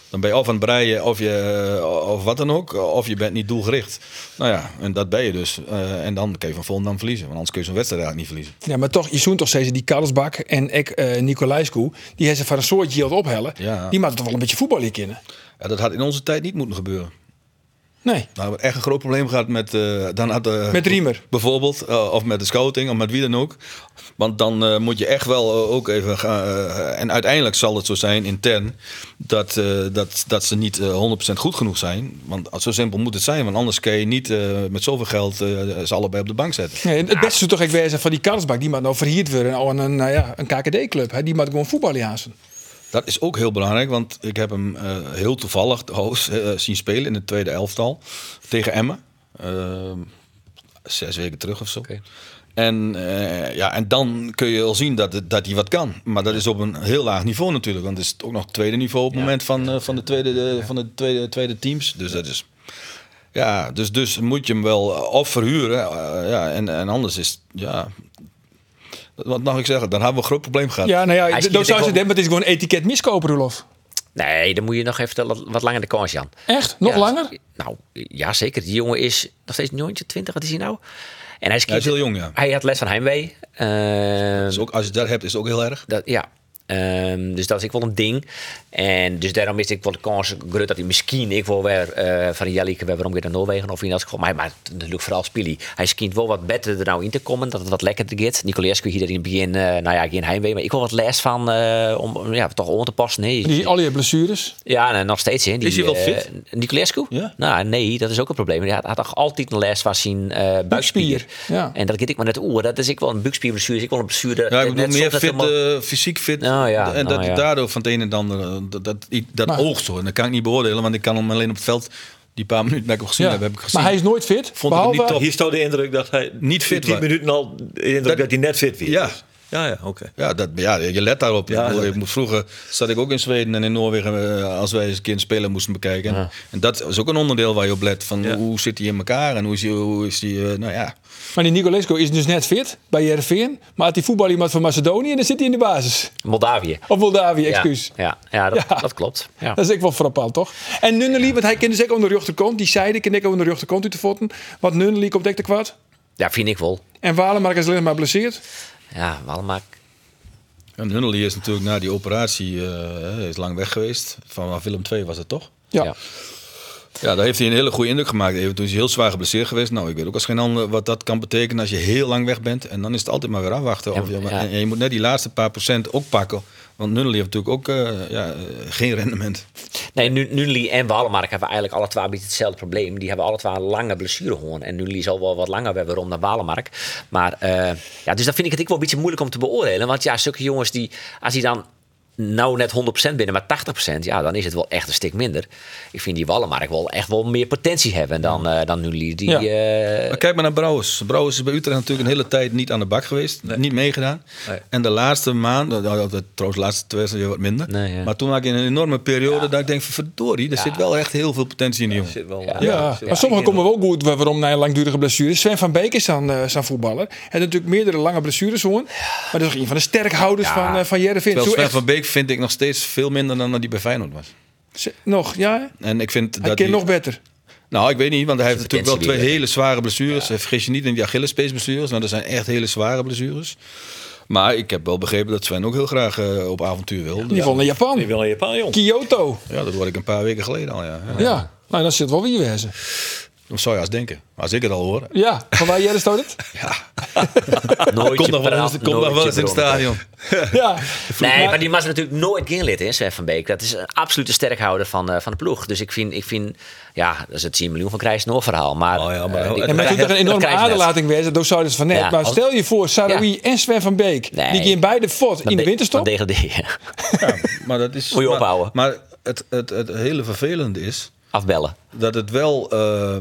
dan ben je of aan het breien of, je, of wat dan ook. Of je bent niet doelgericht. Nou ja, en dat ben je dus. Uh, en dan kun je van Volendam verliezen. Want anders kun je zo'n wedstrijd eigenlijk niet verliezen. Ja, maar toch, je zoent toch steeds die Karlsbak en ik, uh, Nicolaescu, die hebben ze van een soort yield ophellen. Ja. Die maakt toch wel een beetje voetbal hier kennen. Ja, dat had in onze tijd niet moeten gebeuren. Nee. Nou, we hebben echt een groot probleem gehad met... Uh, dan had, uh, met Riemer. Bijvoorbeeld. Uh, of met de scouting, of met wie dan ook. Want dan moet je echt wel ook even gaan... en uiteindelijk zal het zo zijn, intern... dat, dat, dat ze niet uh, 100% goed genoeg zijn. Want zo simpel moet het zijn. Want anders kan je niet met zoveel geld ze allebei op de bank zetten. Nee, het beste is toch echt wezen van die Karlsbak. Die moet nou verhierd worden aan een, nou ja, een KKD-club. Die moet gewoon voetballen. Dat is ook heel belangrijk, want ik heb hem uh, heel toevallig hoos, uh, zien spelen in het tweede elftal tegen Emmen. Uh, zes weken terug of zo. Okay. En, eh, ja, en dan kun je al zien dat, dat hij wat kan. Maar dat is op een heel laag niveau natuurlijk. Want het is ook nog het tweede niveau op het moment van, eh, van de, tweede, de, van de tweede, tweede teams. Dus dat is... Ja, dus, dus moet je hem wel of verhuren. eh, ja, en, en anders is... Ja, wat mag ik zeggen? Dan hebben we een groot probleem gehad. Ja, nou ja, dat schiet zou het ze denken, maar het is gewoon etiket miskopen, Roelof. Nee, dan moet je nog even wat- wat langer de kans, Jan. Echt? Nog Ja, langer? Nou, ja, zeker. Die jongen is nog steeds een jongetje, 20, wat is hij nou? En hij, Hij is heel jong, ja. Hij had les van Heimwee. Dus ook, als je dat hebt, is het ook heel erg. dat, ja. Ehm, dus dat is ik wel een ding. En dus daarom is ik wel de kans groot dat hij misschien ik wil weer eh, van Jellike weer waarom weer naar Noorwegen of in dat geval. Maar, maar natuurlijk vooral Spili. Hij schijnt wel wat beter er nou in te komen, dat het wat lekkerder gaat. Nicolescu hier in het begin, eh, nou ja, geen heimwee, maar ik wil wat les van eh, om ja, toch om te passen. Nee, Die, al je blessures. ja, en nog steeds. Hè. Die, Is hij wel eh, fit? Niculescu? Ja? Nou, nee, dat is ook een probleem. Hij had, had toch altijd een les van zijn eh buikspier. ja. En dat weet ik maar net oer. Dat is ik wel een buikspierblessure. Is ik wel een blessure. Ja, ik bedoel meer fit, fysiek fit. Nou ja, en dat nou ja. daardoor van het een en het ander, eh, dat, dat, dat Maar- zo. En dat kan ik niet beoordelen, want ik kan hem alleen op het veld, die paar minuten dat ik hem gezien Ja. heb, heb ik gezien. Maar hij is nooit fit. Vond ik behalve, niet top. Hier staat de indruk dat hij Niet fit in 10 was. minuten al de indruk Dat- dat, hij net fit weer. Ja. Ja, ja oké. Ja, dat, ja, je let daarop. Ja, ik, moet, vroeger zat ik ook in Zweden en in Noorwegen eh, als wij eens een keer een speler moesten bekijken. En dat is ook een onderdeel waar je op let. Van Ja. hoe zit hij in elkaar en hoe is hij, hoe is hij eh, nou ja. Maar die Nicolescu is dus net fit bij Jereveen. Maar had die voetbal iemand van Macedonië, dan zit hij in de basis. Moldavië. Of Moldavië, excuus. Ja, ja, dat, Ja. dat klopt. Ja. Dat is ik wel frappant, toch? En Nunnely, want hij kende zeker onder de rechterkant. Die zeiden, ken ik onder de rechterkant uit de voeten. Want Nunnely komt dik te kwart. ja, vind ik wel. En Walemark is alleen maar blesseerd. Ja, allemaal. En Nunnely is natuurlijk na die operatie eh, is lang weg geweest. Van Willem II was het toch? Ja. Ja. Ja, daar heeft hij een hele goede indruk gemaakt. Even toen is hij heel zwaar geblesseerd geweest. Nou, ik weet ook als geen ander wat dat kan betekenen als je heel lang weg bent. En dan is het altijd maar weer afwachten. Ja, of je, ja. en, en je moet net die laatste paar procent ook pakken. Want Nunnely heeft natuurlijk ook eh, ja, eh, geen rendement. Nee, Nu- Nunli en Walemark hebben eigenlijk alle twee een beetje hetzelfde probleem. Die hebben alle twee een lange blessure gewoon. En Nunli zal wel wat langer hebben rond dan Walemark. Maar eh, ja, dus dat vind ik het ook wel een beetje moeilijk om te beoordelen. Want ja, zulke jongens die, als die dan nou net 100% binnen, maar 80%, ja, dan is het wel echt een stuk minder. Ik vind die Walemark wel echt wel meer potentie hebben dan, eh dan Nunli. Die, Ja. eh, Maar kijk maar naar Brouwers. Brouwers is bij Utrecht natuurlijk een hele tijd niet aan de bak geweest. Niet meegedaan. Nee. En de laatste maand, trouwens de laatste twee jaar wat minder. Nee, ja. Maar toen had ik in een enorme periode dat ik denk van verdorie, er zit wel echt heel veel potentie in die jongen. Zit wel, Ja. Ja, maar sommigen komen wel goed waarom na een langdurige blessure. Sven van Beek is dan eh, zijn voetballer. Hij heeft natuurlijk meerdere lange blessures hoor. Maar dat is ook een van de sterkhouders van, van Zo Sven echt- van Beek vind ik nog steeds veel minder dan dat hij bij Feyenoord was. Nog, ja? En ik vind Hij dat hij- nog beter. Nou, ik weet niet, want hij heeft natuurlijk wel twee hele zware blessures. Vergis je niet in die Achillespeesblessures, want dat zijn echt hele zware blessures. Maar ik heb wel begrepen dat Sven ook heel graag eh, op avontuur wil. In ieder geval naar Japan. Die wil in Japan. Kyoto. Ja, dat hoorde ik een paar weken geleden al, ja. ja. Ja. Nou, dan zit wel weer wezen. Dat zou je als denken. Maar als ik het al hoor. Ja, van waar jij staat het? nooit Komt nog wel eens, nog wel eens in het stadion. Ja. Nee, maar die was natuurlijk nooit geen lid in Sven van Beek. Dat is een absolute sterkhouder van, eh, van de ploeg. Dus ik vind, ik vind ja, dat is het 10 miljoen van Krijs Noor verhaal. Maar, Oh ja, maar- eh, die- En maar het toch een enorme aderlating wezen. Dat zouden ze van net. Ja, maar als- stel je voor, Saroui en Sven van Beek. Nee. Die gaan beide fort Dan in de de- winterstop. Dan. Ja, maar dat is. Moet je maar- ophouden. Maar het, het, het hele vervelende is Afbellen. dat het wel, eh,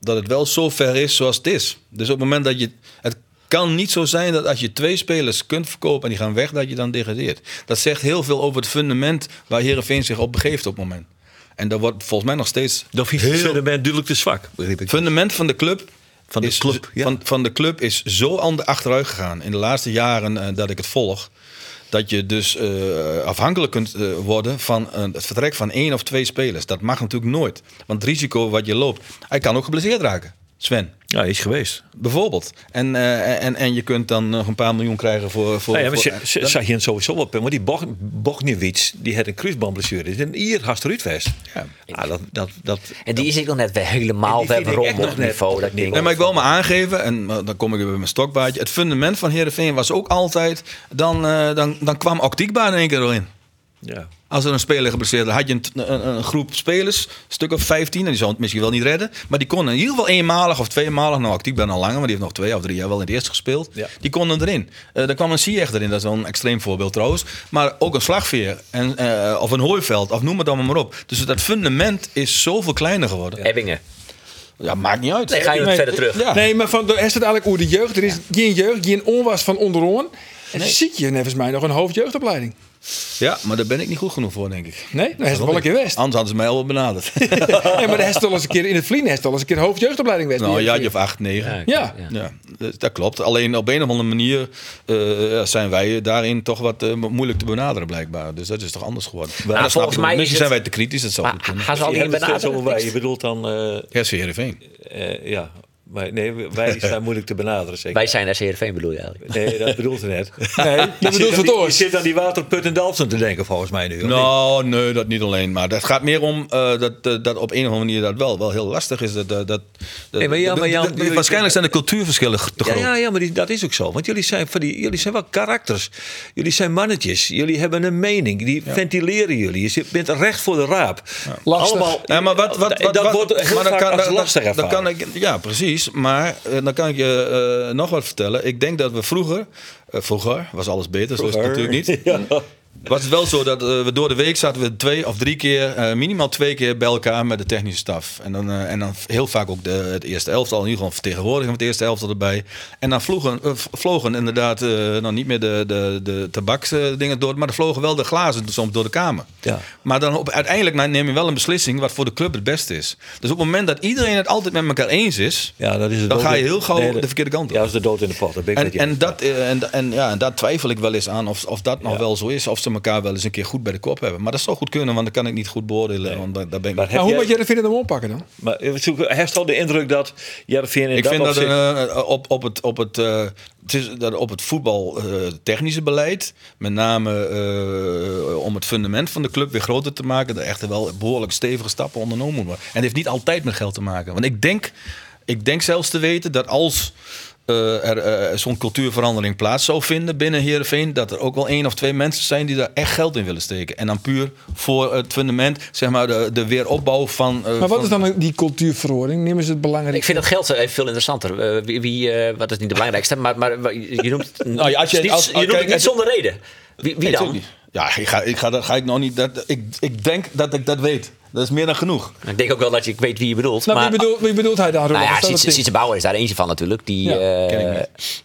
dat het wel zo ver is zoals het is. Dus op het moment dat je. Het kan niet zo zijn dat als je twee spelers kunt verkopen en die gaan weg, dat je dan degradeert. Dat zegt heel veel over het fundament waar Herenveen zich op begeeft op het moment. En dat wordt volgens mij nog steeds. Het fundament duidelijk te zwak. Het fundament van de club. Van de club, ja. van, van de club is zo aan de achteruit gegaan in de laatste jaren eh, dat ik het volg. Dat je dus eh, afhankelijk kunt eh, worden van het vertrek van één of twee spelers. Dat mag natuurlijk nooit. Want het risico wat je loopt. Hij kan ook geblesseerd raken. Sven, Ja, hij is geweest. bijvoorbeeld. En, eh, en, en je kunt dan nog een paar miljoen krijgen voor. voor, Nou ja, maar voor- ze- zag je het sowieso wel. Maar die Bog- Bogniewicz, die had een kruisbandblessure. Die is een Ier haast eruit. Ja. Ja, dat, dat, dat, En die is ik nog net weer helemaal rond echt op niveau. op Dat ding. Nee, maar ik wil me aangeven, en dan kom ik weer bij mijn stokbaardje. Het fundament van Heerenveen was ook altijd. Dan, eh, dan, dan kwam Octiekba in één keer erin. Ja. Als er een speler geblesseerd had je een, een, een groep spelers, een stuk of 15, en die zou het misschien wel niet redden. Maar die konden in ieder geval eenmalig of tweemalig, nou actief ben al langer, maar die heeft nog twee of drie jaar wel in het eerste gespeeld. Ja. Die konden erin. Eh er kwam een Sieg erin, dat is wel een extreem voorbeeld trouwens. Maar ook een slagveer, en, eh, of een hooiveld, of noem het allemaal maar op. Dus dat fundament is zoveel kleiner geworden. Ebbingen. Ja, maakt niet uit. Nee, ga je nog Nee, verder terug. Ja. Nee, maar van, er staat eigenlijk over de jeugd. Er is geen jeugd, geen onwas van onderoon. En dan zie je nevens mij nog een hoofdjeugdopleiding. Ja, maar daar ben ik niet goed genoeg voor, denk ik. Nee, dan is het wel een keer west. Anders hadden ze mij al wel benaderd. Nee, maar de heeft al eens een keer in het vliegen heeft al eens een keer hoofdjeugdopleiding west. nou, een jaartje of acht, negen. Ja. Ja, dat klopt. Alleen op een of andere manier eh, ja, zijn wij daarin toch wat eh, moeilijk te benaderen, blijkbaar. Dus dat is toch anders geworden. Maar volgens mij is Misschien zijn wij te kritisch, dat zou goed Maar kunnen. gaan ze al Je die wij. benaderen? Je bedoelt dan... eh, Ja, Heerenveen. eh, ja, maar nee, wij zijn moeilijk te benaderen, zeker. Wij zijn SCRV bedoel je eigenlijk. Nee, dat bedoelt ze net. Nee, je bedoelt zit aan het die- Je zit aan die waterput in Dalfsen te denken, volgens mij nu. of niet? Nou, nee, dat niet alleen. Maar het gaat meer om eh, dat, eh, dat op een of andere manier dat wel, wel heel lastig is. Dat, dat, dat, Nee, maar ja, maar Jan, dat- jullie- waarschijnlijk zijn de cultuurverschillen te Ja, groot. ja, ja, maar die, dat is ook zo. Want jullie zijn, van die, jullie zijn wel karakters. Jullie zijn mannetjes. Jullie hebben een mening. Die ventileren jullie. Je zit- bent recht voor de raap. Lastig. Allemaal, Ja, maar wat, wat, wat, dat wat- wordt heel maar dan vaak kan- als lastig dan ervaren. kan ik, Ja, precies. Maar eh, dan kan ik je eh, nog wat vertellen. Ik denk dat we vroeger... eh, vroeger was alles beter, zo is het natuurlijk niet. Ja. Was het wel zo dat eh, we door de week zaten we twee of drie keer, eh, minimaal twee keer bij elkaar met de technische staf. En dan, eh, en dan heel vaak ook de, het eerste elftal, in ieder geval vertegenwoordiging van het eerste elftal erbij. En dan vlogen, vlogen inderdaad, nou niet meer de, de, de tabaksdingen door, maar er vlogen wel de glazen soms door de kamer. Ja. Maar dan op, uiteindelijk neem je wel een beslissing wat voor de club het beste is. Dus op het moment dat iedereen het altijd met elkaar eens is, Ja, dat is het dan ga je heel gauw Nee, de verkeerde kant op. Ja, dat is de dood in de pot. Dat ben ik En, en, dat, en, en, ja, en daar twijfel ik wel eens aan of, of dat nog wel zo is. Of ze elkaar wel eens een keer goed bij de kop hebben. Maar dat zou goed kunnen, want dat kan ik niet goed beoordelen. Want daar daar ben ik Maar Maar hoe jij- moet je vinden hem oppakken dan? Maar eh, zoek- heeft al de indruk dat Jervin in ik dat vind dat opzicht- eh, op, op het, op het, eh, het is dat op het voetbal eh, technische beleid, met name eh, om het fundament van de club weer groter te maken, er echt wel behoorlijk stevige stappen ondernomen moeten worden. En het heeft niet altijd met geld te maken. Want ik denk, ik denk zelfs te weten dat als eh, er eh, zo'n cultuurverandering plaats zou vinden binnen Heerenveen, dat er ook wel één of twee mensen zijn die daar echt geld in willen steken. En dan puur voor het fundament, zeg maar, de, de weeropbouw van. eh, Maar wat van- is dan die cultuurverhoring? Nemen ze het belangrijk? Ik vind dat geld even veel interessanter. Eh, wie, wie, wat is niet de belangrijkste, maar, maar je noemt het, Nou ja, als je- het niet, als- je als- noemt kijk, het niet als- zonder reden. Wie, wie Nee, dan? Ja, ik ga, ik ga, dat ga ik nog niet. Dat, ik, ik denk dat ik dat weet. Dat is meer dan genoeg. Ik denk ook wel dat je ik weet wie je bedoelt. Nou, maar, wie, bedoelt, wie bedoelt hij daar? nou ja, Sietse Bauer is daar eentje van natuurlijk. Die, Ja, eh, ken ik niet.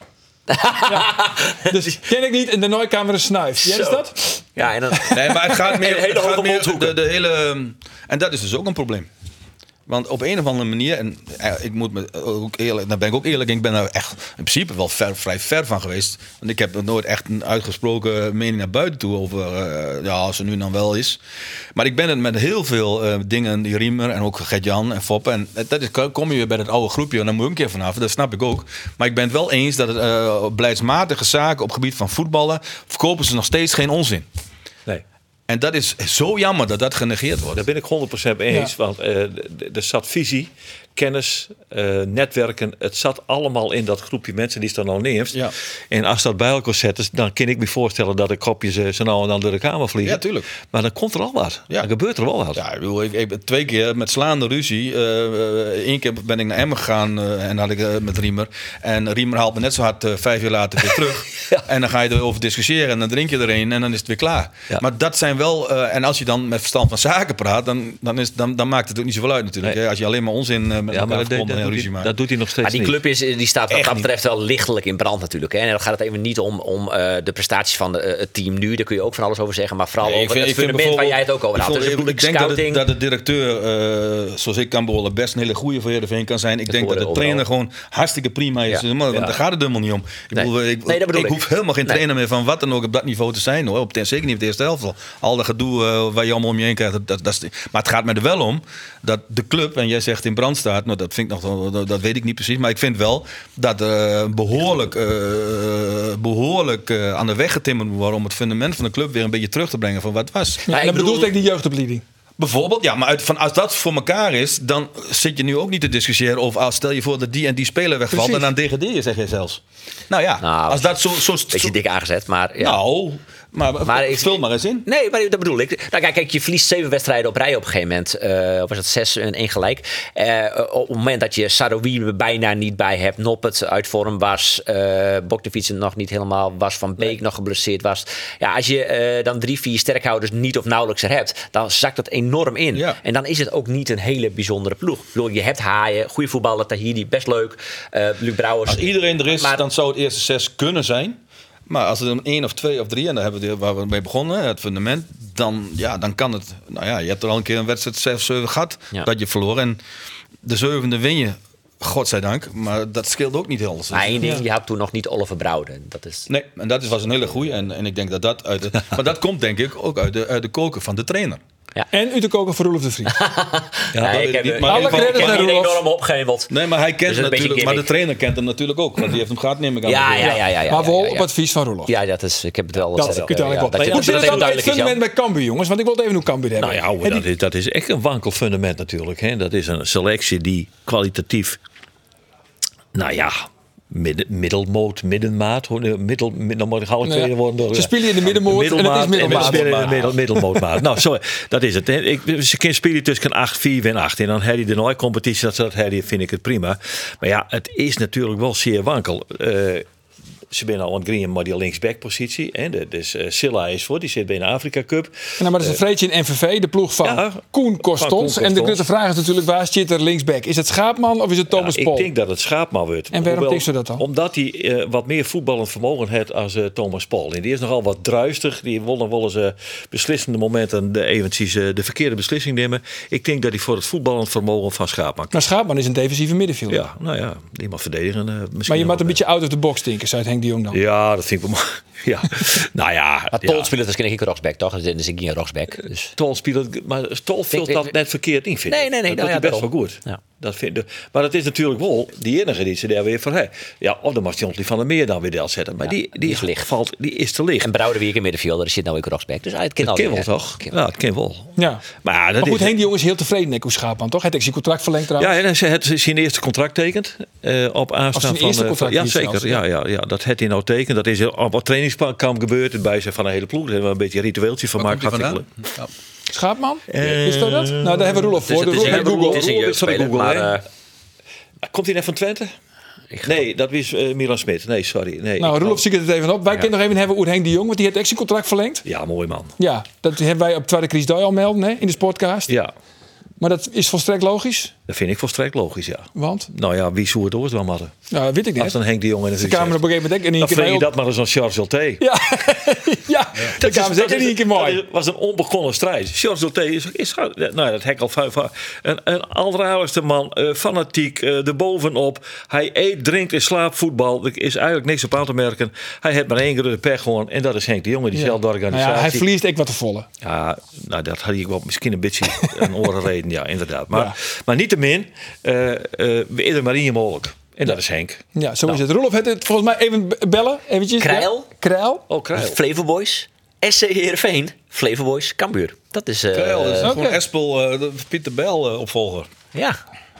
Dus ken ik niet in de nooikamer een snuif. Jij is Zo. dat? ja, en dan, Nee, maar het gaat meer. Het gaat meer de, de hele. En dat is dus ook een probleem. Want op een of andere manier, en eh, ik moet me ook eerlijk, daar ben ik ook eerlijk, ik ben daar echt in principe wel ver, vrij ver van geweest. Want ik heb nooit echt een uitgesproken mening naar buiten toe over, eh, ja, als er nu dan wel is. Maar ik ben het met heel veel eh, dingen, die Riemer en ook Gert-Jan en Foppe. En dat is, kom je weer bij dat oude groepje en dan moet je een keer vanaf, dat snap ik ook. Maar ik ben het wel eens dat het beleidsmatige zaken op het gebied van voetballen, verkopen ze nog steeds geen onzin. En dat is zo jammer dat dat genegeerd wordt. Daar ben ik 100% mee eens. Want eh, er zat visie, kennis, eh, netwerken. Het zat allemaal in dat groepje mensen die is dan al neemt. Ja. En als dat bij elkaar zet, dan kan ik me voorstellen dat de kopjes eh, zo nou en dan door de kamer vliegen. Ja, tuurlijk. Maar dan komt er al wat. Ja. Dan gebeurt er wel wat. Ja, ik, bedoel, ik, ik twee keer met slaande ruzie. Eén keer ben ik naar Emmen gegaan eh, en had ik eh, met Riemer. En Riemer haalt me net zo hard eh, vijf jaar later weer terug. Ja. En dan ga je erover discussiëren en dan drink je er een en dan is het weer klaar. Ja. Maar dat zijn wel, eh, en als je dan met verstand van zaken praat, dan, dan, is, dan, dan maakt het ook niet zoveel uit natuurlijk. Nee. Als je alleen maar onzin eh, met Ja, elkaar maar dat, verbonden dat, en doet ruzie hij, maakt. dat doet hij nog steeds Maar die niet. club is, die staat wat Echt dat niet. betreft wel lichtelijk in brand natuurlijk. Hè? En dan gaat het even niet om, om eh, de prestaties van de, eh, het team nu. Daar kun je ook van alles over zeggen. Maar vooral Nee, over het fundament waar jij het ook over ik had. vond- Dus ik, denk dat, het, dat de directeur, eh, zoals ik kan beoordelen, best een hele goede voor Heerenveen kan zijn. Ik denk dat de trainer overal. gewoon hartstikke prima is. Ja. Maar, Ja. Daar gaat het helemaal niet om. Ik, Nee. bedoel, ik, Nee, dat bedoel ik ik. hoef helemaal geen trainer meer van wat dan ook op dat niveau te zijn. Hoor. Op ten, zeker niet op de eerste helft. Al dat gedoe waar je allemaal om je heen krijgt. Dat, dat, dat is, maar het gaat me er wel om dat de club, en jij zegt in brand staat, nou, dat, vind ik nog, dat, weet ik niet precies. Maar ik vind wel dat er behoorlijk, eh, behoorlijk eh, aan de weg getimmerd moet worden om het fundament van de club weer een beetje terug te brengen van wat het was. Ja, Ja, en ik dan bedoelt bedoel- ik die jeugdopleiding. Bijvoorbeeld, ja, maar uit, van, als dat voor elkaar is, dan zit je nu ook niet te discussiëren over. Als stel je voor dat die en die speler wegvalt Precies. en dan degradeer je, zeg je zelfs. Nou ja, Nou, als dat zo. zo, Beetje zo- dik aangezet, maar ja. Nou, Maar, Maar ik- vul maar eens in. Nee, maar dat bedoel ik. Nou, kijk, kijk, je verliest zeven wedstrijden op rij op een gegeven moment. Eh, of was het zes en één gelijk. Eh, op het moment dat je Saroui er bijna niet bij hebt. Noppet uit vorm was. eh Boktefiets nog niet helemaal was. Van Beek nog geblesseerd was. Ja, als je eh, dan drie, vier sterkhouders niet of nauwelijks er hebt. Dan zakt dat enorm in. Ja. En dan is het ook niet een hele bijzondere ploeg. Ik bedoel, je hebt Haaien, goede voetballer, Tahiri, best leuk. eh Luc Brouwers. Als iedereen er is, Maar- dan zou het eerste zes kunnen zijn. Maar als er een één of twee of drie, en daar hebben we waar we mee begonnen, het fundament, dan, ja, dan kan het. Nou ja, je hebt er al een keer een wedstrijd 6 7 gehad Ja. dat je verloor. En de zevende win je, godzijdank. Maar dat scheelt ook niet heel. Maar één ding, je had toen nog niet Oliver Brouwen. Dat is... Nee, en dat was een hele goeie. En, en ik denk dat dat uit de, Maar dat komt denk ik ook uit de, uit de koken van de trainer. En u te koken voor Roelof de Vries. Ja, Nee, dat ik weet heb, niet, ik maar heb Roelof. enorm opgeheveld. Nee, maar hij kent Dus natuurlijk, maar de trainer kent hem natuurlijk ook. Want die heeft hem gehad, neem ik aan. Ja, ja, ja, ja. ja maar wel ja, ja, op ja. advies van Roelof. Ja, dat is, ik heb het wel dat ja, eigenlijk wel. dat Hoe dat zit je het dat dan met even het fundament bij Cambuur, jongens? Want ik wil even hoe Cambuur hebben. Nou ja, En dat, is, dat is echt een wankel fundament natuurlijk. Hè. Dat is een selectie die kwalitatief, nou ja, midden, middelmoot, middenmaat, hoe- middel, mid- dan moet ik tweede worden. door- ze spelen in de middenmoot en het is Middelmaat we spelen in de middel, middelmootmaat. nou, sorry, dat is het. Ik, ze kunnen spelen tussen 8, 4 en 8. En dan heb je de nooit competitie, dat, dat je, vind ik het prima. Maar ja, het is natuurlijk wel zeer wankel. Eh, ze zijn al aan het green, maar die linksback-positie. de- Dus eh, Silla is voor, die zit bij de Afrika Cup. Nou, maar dat is een vreetje in NVV, de ploeg van Ja, Koen Kostons. En de grote vraag is natuurlijk, waar zit er linksback? Is het Schaapman of is het Thomas Ja, Pol? ik denk dat het Schaapman wordt. En waarom denk je dat dan? Omdat hij eh, wat meer voetballend vermogen heeft als eh, Thomas Paul. En die is nogal wat druistig. Die wil nog wel eens eh, beslissende momenten de, eventjes eh, de verkeerde beslissing nemen. Ik denk dat hij voor het voetballend vermogen van Schaapman Nou, Schaapman is een defensieve middenvelder. Ja, nou ja, die mag verdedigen. eh, misschien Maar je moet een beetje out of the box denken, zei Henk de Jong dan. Ja, dat vind ik wel mooi. Ja, nou ja. Maar ja. Tol speelt dus ken ik rocksback, toch? Dus dan is ik geen rocksback. Dus. Tol speelt, maar Tol vult dat net verkeerd in, vind Nee, ik. nee, nee, Dat nou doet ja, hij best wel goed. Ja. Dat vind ik. Maar het is natuurlijk wel die enige die ze daar weer voor hebben. Ja, of dan mag die van der Meer dan weer deel zetten. Maar die, die, is licht. Valt, die is te licht. En Brouwer wie ik in middenvelder, er zit nou ook rocksback. Dus het kan Dat wel toch? Ja, het ken wel. Ja. Maar, ja, dat Maar goed, Henk de Jong is heel tevreden, Nico Schaapman, toch? Hij heeft zijn contract verlengd trouwens. Ja, en hij heeft zijn eerste contract tekend eh, op zijn aanstaan van... eerste eh, contract van- ja, zeker. Ja, ja, ja, dat heeft hij nou tekend. Dat is op het trainingskamp gebeurd. Het bij zijn van een hele ploeg. Daar hebben we een beetje een ritueeltje van gemaakt. die. Ja. Schaapman? is dat dat? Nou, daar hebben we Roelof is, voor. het De is, Google. het is is de jeugdspeler, Google, maar... hè? eh, Komt hij net van Twente? Nee, dat is eh, Milan Smit. Nee, sorry. Nee, Nou, Roelof zie ik het even op. Wij kunnen nog even hebben over Henk de Jong, want die heeft echt zijn contract verlengd. Ja, mooi man. Ja, dat hebben wij op Tweede Kriesdui al melden hè, in de sportcast. Ja, Maar dat is volstrekt logisch, dat vind ik volstrekt logisch, ja. want, Nou ja, wie zou het ooit wel hadden? nou, weet ik Als niet. dan Henk de Jong in de kwamen op een gegeven moment in Dan vreeg je dat maar eens aan Charles Zulte. Ja, ja, dat kwamen ze ook in één keer mooi. Het was een onbegonnen strijd. Charles Zulte is, is nou, dat hek al vijf Een, een man, eh, fanatiek, eh erbovenop. Hij eet, drinkt en slaapt voetbal. Er is eigenlijk niks op aan te merken. Hij heeft maar één grote pech gewoon. En dat is Henk de Jong, diezelfde Nou organisatie. ja, hij verliest ik wat te volle. Ja, nou, dat had ik wel misschien een beetje een orenreden, ja, inderdaad. Maar, Ja. maar niettemin, eh eh we eerder maar in mogelijk. En dat is Henk. Ja, zo is het. Rolf heeft het volgens mij even bellen. Eventjes. Krijl? Ja. Krijl. Oh, krijg. Flevoboys, SC Heerenveen, Flevoboys, Cambuur. Dat is... eh, Krijl, dat is oké. gewoon Espel, eh, de Pieter Bel eh, opvolger. ja.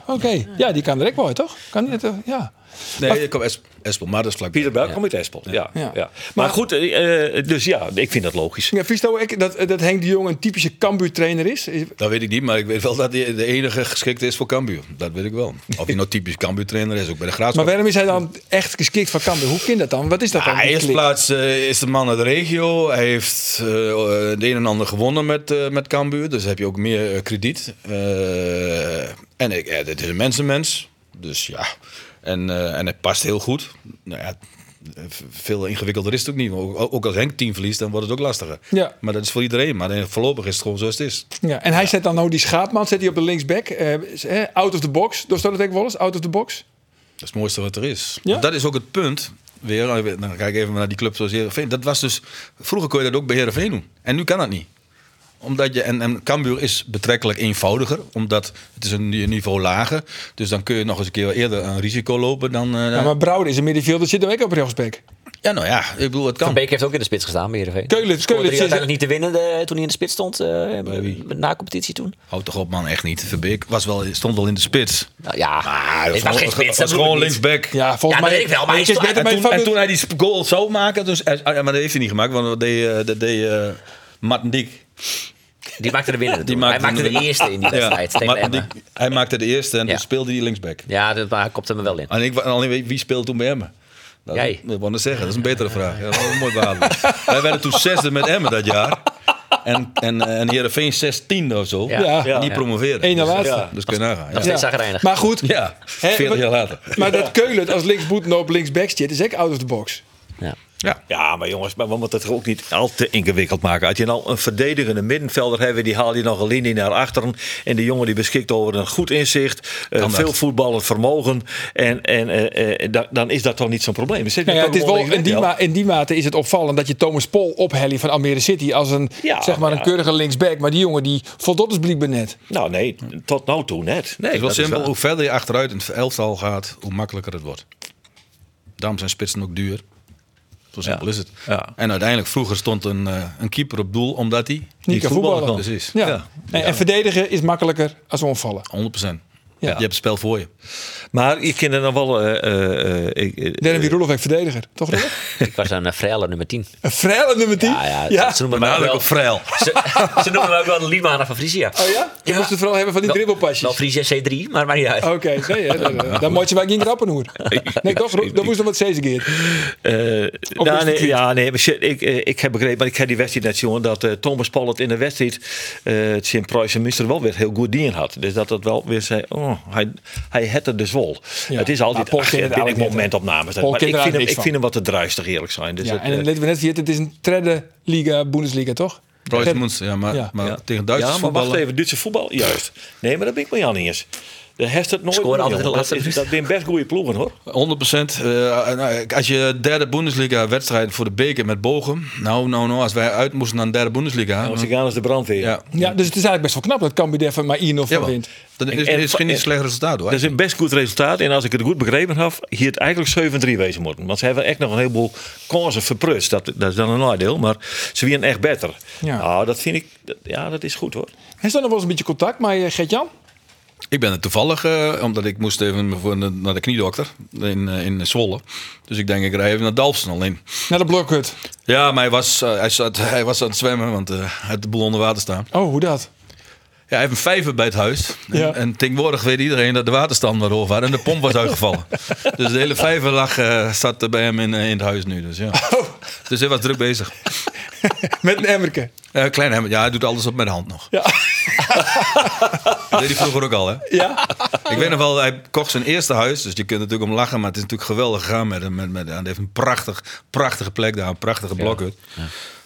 Oké. Ja, die kan direct mooi, toch? Kan die het, ja. Nee, ik kom Es- Espel, maar dat is vlak. Pieter Buik komt uit Espel. Ja. Ja. Ja. Maar, goed, eh, eh, dus ja, ik vind dat logisch. Ja, vies nou ook dat, dat Henk de Jong een typische Cambuur-trainer is? Is- Dat weet ik niet, maar ik weet wel dat hij de enige geschikte is voor Cambuur. Dat weet ik wel. Of hij nou typisch Cambuur trainer is, ook bij de Maar Graafschap. waarom is hij dan echt geschikt van Cambuur? Hoe kan dat dan? Wat is dat dan? Ah, die eerst klik? plaats eh, is de man uit de regio. Hij heeft eh, het een en ander gewonnen met, eh met Cambuur. Dus heb je ook meer eh, krediet. Eh, en ik, eh, dit is een mensenmens. Dus ja. En, eh, en het past heel goed. Nou ja, veel ingewikkelder is het ook niet. Ook, als Henk team verliest, dan wordt het ook lastiger. Ja. Maar dat is voor iedereen. Maar voorlopig is het gewoon zoals het is. Ja, en hij zet dan nou die schaapman zet hij op de linksback. eh, out of the box. Dus dat het ook wel eens? Out of the box? Dat is het mooiste wat er is. Ja? Dat is ook het punt. Weer, dan kijk ik even naar die club zoals Heerenveen. Dat was dus, vroeger kon je dat ook bij Heerenveen doen. En nu kan dat niet. Omdat je, en, en Cambuur is betrekkelijk eenvoudiger. Omdat het is een niveau lager. Dus dan kun je nog eens een keer eerder een risico lopen dan... eh, Ja, maar Brouwer is een middenvelder. Zit er ook op rechtsback. Ja, nou ja, ik bedoel, het kan. Van Beek heeft ook in de spits gestaan bij Heerenveen. Keulen- Scoorde hij uiteindelijk niet te winnen eh, toen hij in de spits stond. eh, na competitie toen. Houd toch op man, echt niet. Verbeek was wel, stond wel in de spits. Nou, ja, Maar het was geen spits. was gewoon linksback. Ja, volgens Ja, mij. weet ik wel, maar hij is beter En toen, Van en toen hij die goal zou maken, dus, maar dat heeft hij niet gemaakt, want dat deed, dat deed eh, Martin Dik. Die maakte de winnende. Die hij maakte de de- eerste in die wedstrijd. tegen Emmen. Dik, hij maakte de eerste en Ja. toen speelde hij linksback. Ja, dat, maar hij kopte hem wel in. En ik, alleen wie speelt toen bij Emmen? Dat, Jij. Dat wou ik zeggen, dat is een betere vraag. Ja, dat is een mooi. Wij werden toen zesde met Emmen dat jaar. En, en, eh, en Heerenveen zestiende of zo. Ja. Ja. En die promoveren. Eén na Dus- laatste. Ja, dus kun je nagaan. Nog Ja, steeds zagrijnig. Maar goed. ja Hè, 40 maar- jaar later. Maar dat Keulen als linksboet op linksback zit, is ook out of the box. Ja. Ja. Maar jongens, maar we moeten het ook niet al te ingewikkeld maken. Als je nou een verdedigende middenvelder hebt, die haal je nog een linie naar achteren. En die jongen die beschikt over een goed inzicht, eh, dat. veel voetballend vermogen. En, en eh, eh, da- dan is dat toch niet zo'n probleem. Zit Nou ja, het is wel, in, die ma- in die mate is het opvallend dat je Thomas Pol ophelt van Almere City als een, Ja, zeg maar een ja. keurige linksback. Maar die jongen die voldoet dus blijkbaar net. Nou nee, tot nou toe net. Nee, Het is wel simpel. wel- Hoe verder je achteruit in het elftal gaat, hoe makkelijker het wordt. Daarom zijn spitsen ook duur. Zo simpel Ja. is het. Ja. En uiteindelijk, vroeger stond een, eh, een keeper op doel omdat hij Niet kan voetballen. Precies. Ja. Ja. En, en verdedigen is makkelijker als omvallen. 100%. Ja. Je hebt het spel voor je. Maar je kent er nog wel... eh, eh, eh, eh, wie Roelof verdediger. Toch? Ik was een uh, Frelle nummer 10. Een vrije nummer 10? Ja, ja, Ze noemen mij wel, Freil. ze, ze noemen mij ook wel de Liedmaner van Frisia. Oh ja? Je moest het vooral hebben van die dribbelpasjes. Wel Frisia C3, maar maar niet uit. Oké, nee, hè, dan, dan moet je wel geen grappen hoor. Nee, toch? Dan moest nog wat zezen keer. Eh, nou, nee, ja, nee, maar shit, ik, ik heb begrepen, maar ik heb die wedstrijd net jongen, dat eh, Thomas Pollet in de wedstrijd eh het Sint Pruisen Münster wel weer heel goed dien had. Dus dat het wel weer zei, oh, hij, hij had het dus wel. Ja. Het is altijd Maar Paul ach, het ben ik momentopnames. Maar vind, hem, ik vind hem wat te druistig eerlijk zijn. Dus Ja, het, en dan eh, weten we net, het is een derde liga, Bundesliga, toch? Ja, maar, Ja. maar ja. tegen Duitsers Ja, maar wacht voetballen... even, Duitse voetbal, juist. Nee, maar dat ben ik met Jan niet eens. De heeft het nooit Scoren altijd de laatste dat, is, dat zijn best goede ploegen hoor. 100 procent. als je derde Bundesliga wedstrijd voor de beker met Bogen. Nou, nou, nou, als wij uit moesten naar een derde Bundesliga. Als ik aan als de brandweer. ja, Ja, dus het is eigenlijk best wel knap dat Cambuur van maar 1-0 van Jawel. wint. Dat is, En- is geen en- slecht resultaat hoor. Dat is een best goed resultaat. En als ik het goed begrepen heb, hier het eigenlijk 7-3 wezen moeten. Want ze hebben echt nog een heleboel kansen verprust. Dat, dat is dan een nadeel. Maar ze winnen echt beter. Ja. Nou, dat vind ik... dat- ja, dat is goed hoor. Hij staat nog wel eens een beetje contact met eh, Gert-Jan. Ik ben er toevallig, eh, omdat ik moest even voor de- naar de kniedokter in, eh, in Zwolle. Dus ik denk, ik rij even naar Dalfsen alleen. Naar de blokhut. Ja, maar hij was, eh, hij, zat, hij was aan het zwemmen, want hij had de boel onder water staan. Oh, hoe dat? Ja, hij heeft een vijver bij het huis. En, Ja. en tegenwoordig weet iedereen dat de waterstand naar hoog was en de pomp was uitgevallen. dus de hele vijver lag, zat bij hem in, in het huis nu. Dus, ja. dus hij was druk bezig. Met een emmerke. Klein hem, ja, hij doet alles op met de hand nog. Ja. Dat deed hij vroeger ook al, hè? Ja? Ik weet nog wel, hij kocht zijn eerste huis. Dus je kunt natuurlijk om lachen, maar het is natuurlijk geweldig gegaan met hem. Met, met, hij heeft een prachtig, prachtige plek daar, een prachtige blokhut.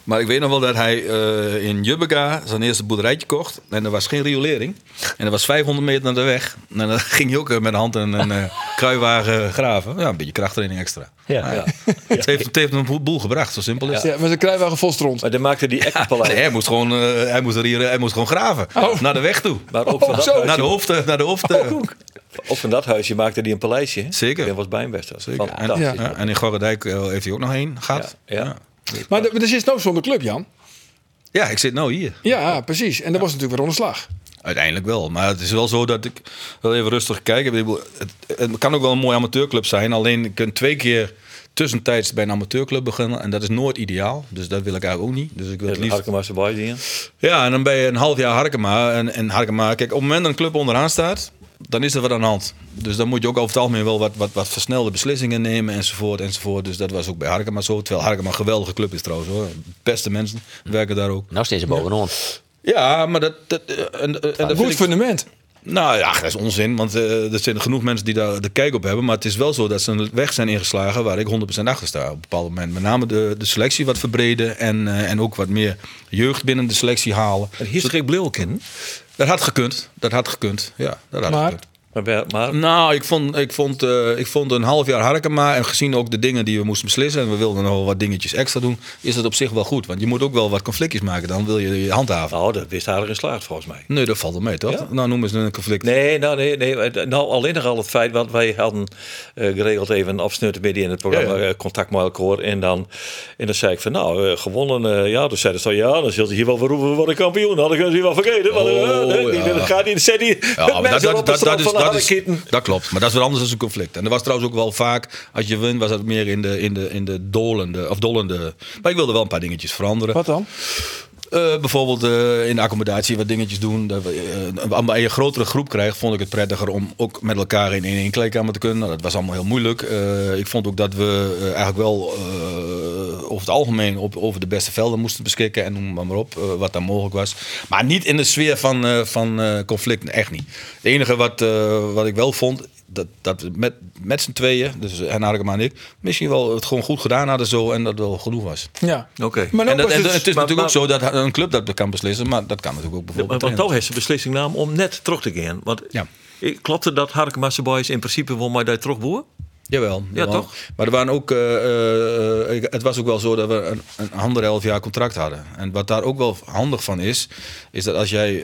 Maar ik weet nog wel dat hij eh, in Jubbega zijn eerste boerderijtje kocht. En er was geen riolering. En er was 500 meter naar de weg. En dan ging hij ook eh, met de hand een, een eh, kruiwagen graven. Ja, een beetje krachttraining extra. Ja. Ja. Het heeft, het heeft hem een boel gebracht, zo simpel is het. Ja, maar ze krijgen wel gevolstrond. Maar dan maakte die Ekkerpaleis. Nee, hij moest gewoon, eh, hij moest er hier, hij moest gewoon graven. Naar de weg toe. Maar ook van Oh, dat zo. huisje, Naar de hoofd, naar de hoofd. eh. ook van dat huisje maakte die een paleisje. hè? Zeker. Dat was bij Zeker. En, fantastisch. ja, en in Gorredijk heeft hij ook nog één gehad. Ja, ja. Maar er zit nou zonder club, Jan. Ja, ik zit nou hier. Ja, precies. En dat was natuurlijk weer onderslag. Uiteindelijk wel. Maar het is wel zo dat ik wel even rustig kijk. Ik Het, het kan ook wel een mooie amateurclub zijn. Alleen je kunt twee keer tussentijds bij een amateurclub beginnen. En dat is nooit ideaal. Dus dat wil ik eigenlijk ook niet. Dus ik wil het liefst... Harkema's erbij zien. Ja, en dan ben je een half jaar Harkema. En, en Harkema, kijk, op het moment dat een club onderaan staat, dan is er wat aan de hand. Dus dan moet je ook over het algemeen wel wat, wat, wat versnelde beslissingen nemen enzovoort enzovoort. Dus dat was ook bij Harkema zo. Terwijl Harkema een geweldige club is trouwens hoor. Beste mensen werken daar ook. Nou steeds bovenaan. Ja, maar dat... dat eh, en, en dat Goed ik- fundament. Nou ja, dat is onzin, want eh, er zijn genoeg mensen die daar de kijk op hebben. Maar het is wel zo dat ze een weg zijn ingeslagen waar ik 100% achter sta op een bepaald moment. Met name de, de selectie wat verbreden en, eh, en ook wat meer jeugd binnen de selectie halen. En hier schrik Blil kennen. Dat had gekund, dat had gekund. Ja, dat had Maar? gekund. Maar, maar Nou, ik vond, ik, vond, eh, ik vond een half jaar Harkema en gezien ook de dingen die we moesten beslissen en we wilden nog wel wat dingetjes extra doen, is het op zich wel goed. Want je moet ook wel wat conflictjes maken, dan wil je je handhaven. nou, dat wist aardig geslaagd volgens mij. Nee, dat valt wel mee, toch? Ja? Nou, noem eens een conflict. Nee, nou, nee, nee. Nou, alleen nog al het feit, want wij hadden eh, geregeld even een afsnutten midden in het programma, Ja, ja. eh, contact met elkaar. En dan, en dan zei ik van, nou, eh, gewonnen, eh, ja. Dus zeiden ze van, ja, dan zult je hier wel verroepen, we worden kampioen. Hadden ze hier wel vergeten. Eh, Oh, nee, ja. Dat gaat niet, zet die Ja, maar dat, dat, dat, dat, is, dat, is, dat klopt, maar dat is wat anders dan een conflict. En dat was trouwens ook wel vaak, als je wint, was dat meer in de, in de, in de dolende, of dollende. Maar ik wilde wel een paar dingetjes veranderen. Wat dan? Eh, bijvoorbeeld eh, in de accommodatie wat dingetjes doen. Dat we, eh, als je een grotere groep krijgt, vond ik het prettiger om ook met elkaar in één kleedkamer te kunnen. Nou, dat was allemaal heel moeilijk. Ik vond ook dat we eigenlijk wel over het algemeen op, over de beste velden moesten beschikken. En noem maar, maar op, eh, wat daar mogelijk was. Maar niet in de sfeer van, eh, van eh, conflict, echt niet. Het enige wat, eh, wat ik wel vond, dat, dat we met, met z'n tweeën, dus Hen Harkema en ik, misschien wel het gewoon goed gedaan hadden zo en dat wel genoeg was. Ja. Oké. Maar En, dat, en het- het is maar- natuurlijk maar- ook zo dat een club dat kan beslissen, maar dat kan natuurlijk ook Maar, bijvoorbeeld. maar een toch heeft ze beslissing genomen om net terug te gaan. Want Ja. ik, klopte dat Harkemasse Boys in principe wel maar daar terugboer? Jawel. Ja, jawel. toch? Maar er waren ook, eh, eh, eh, het was ook wel zo dat we een, een anderhalf jaar contract hadden. En wat daar ook wel handig van is, is dat als jij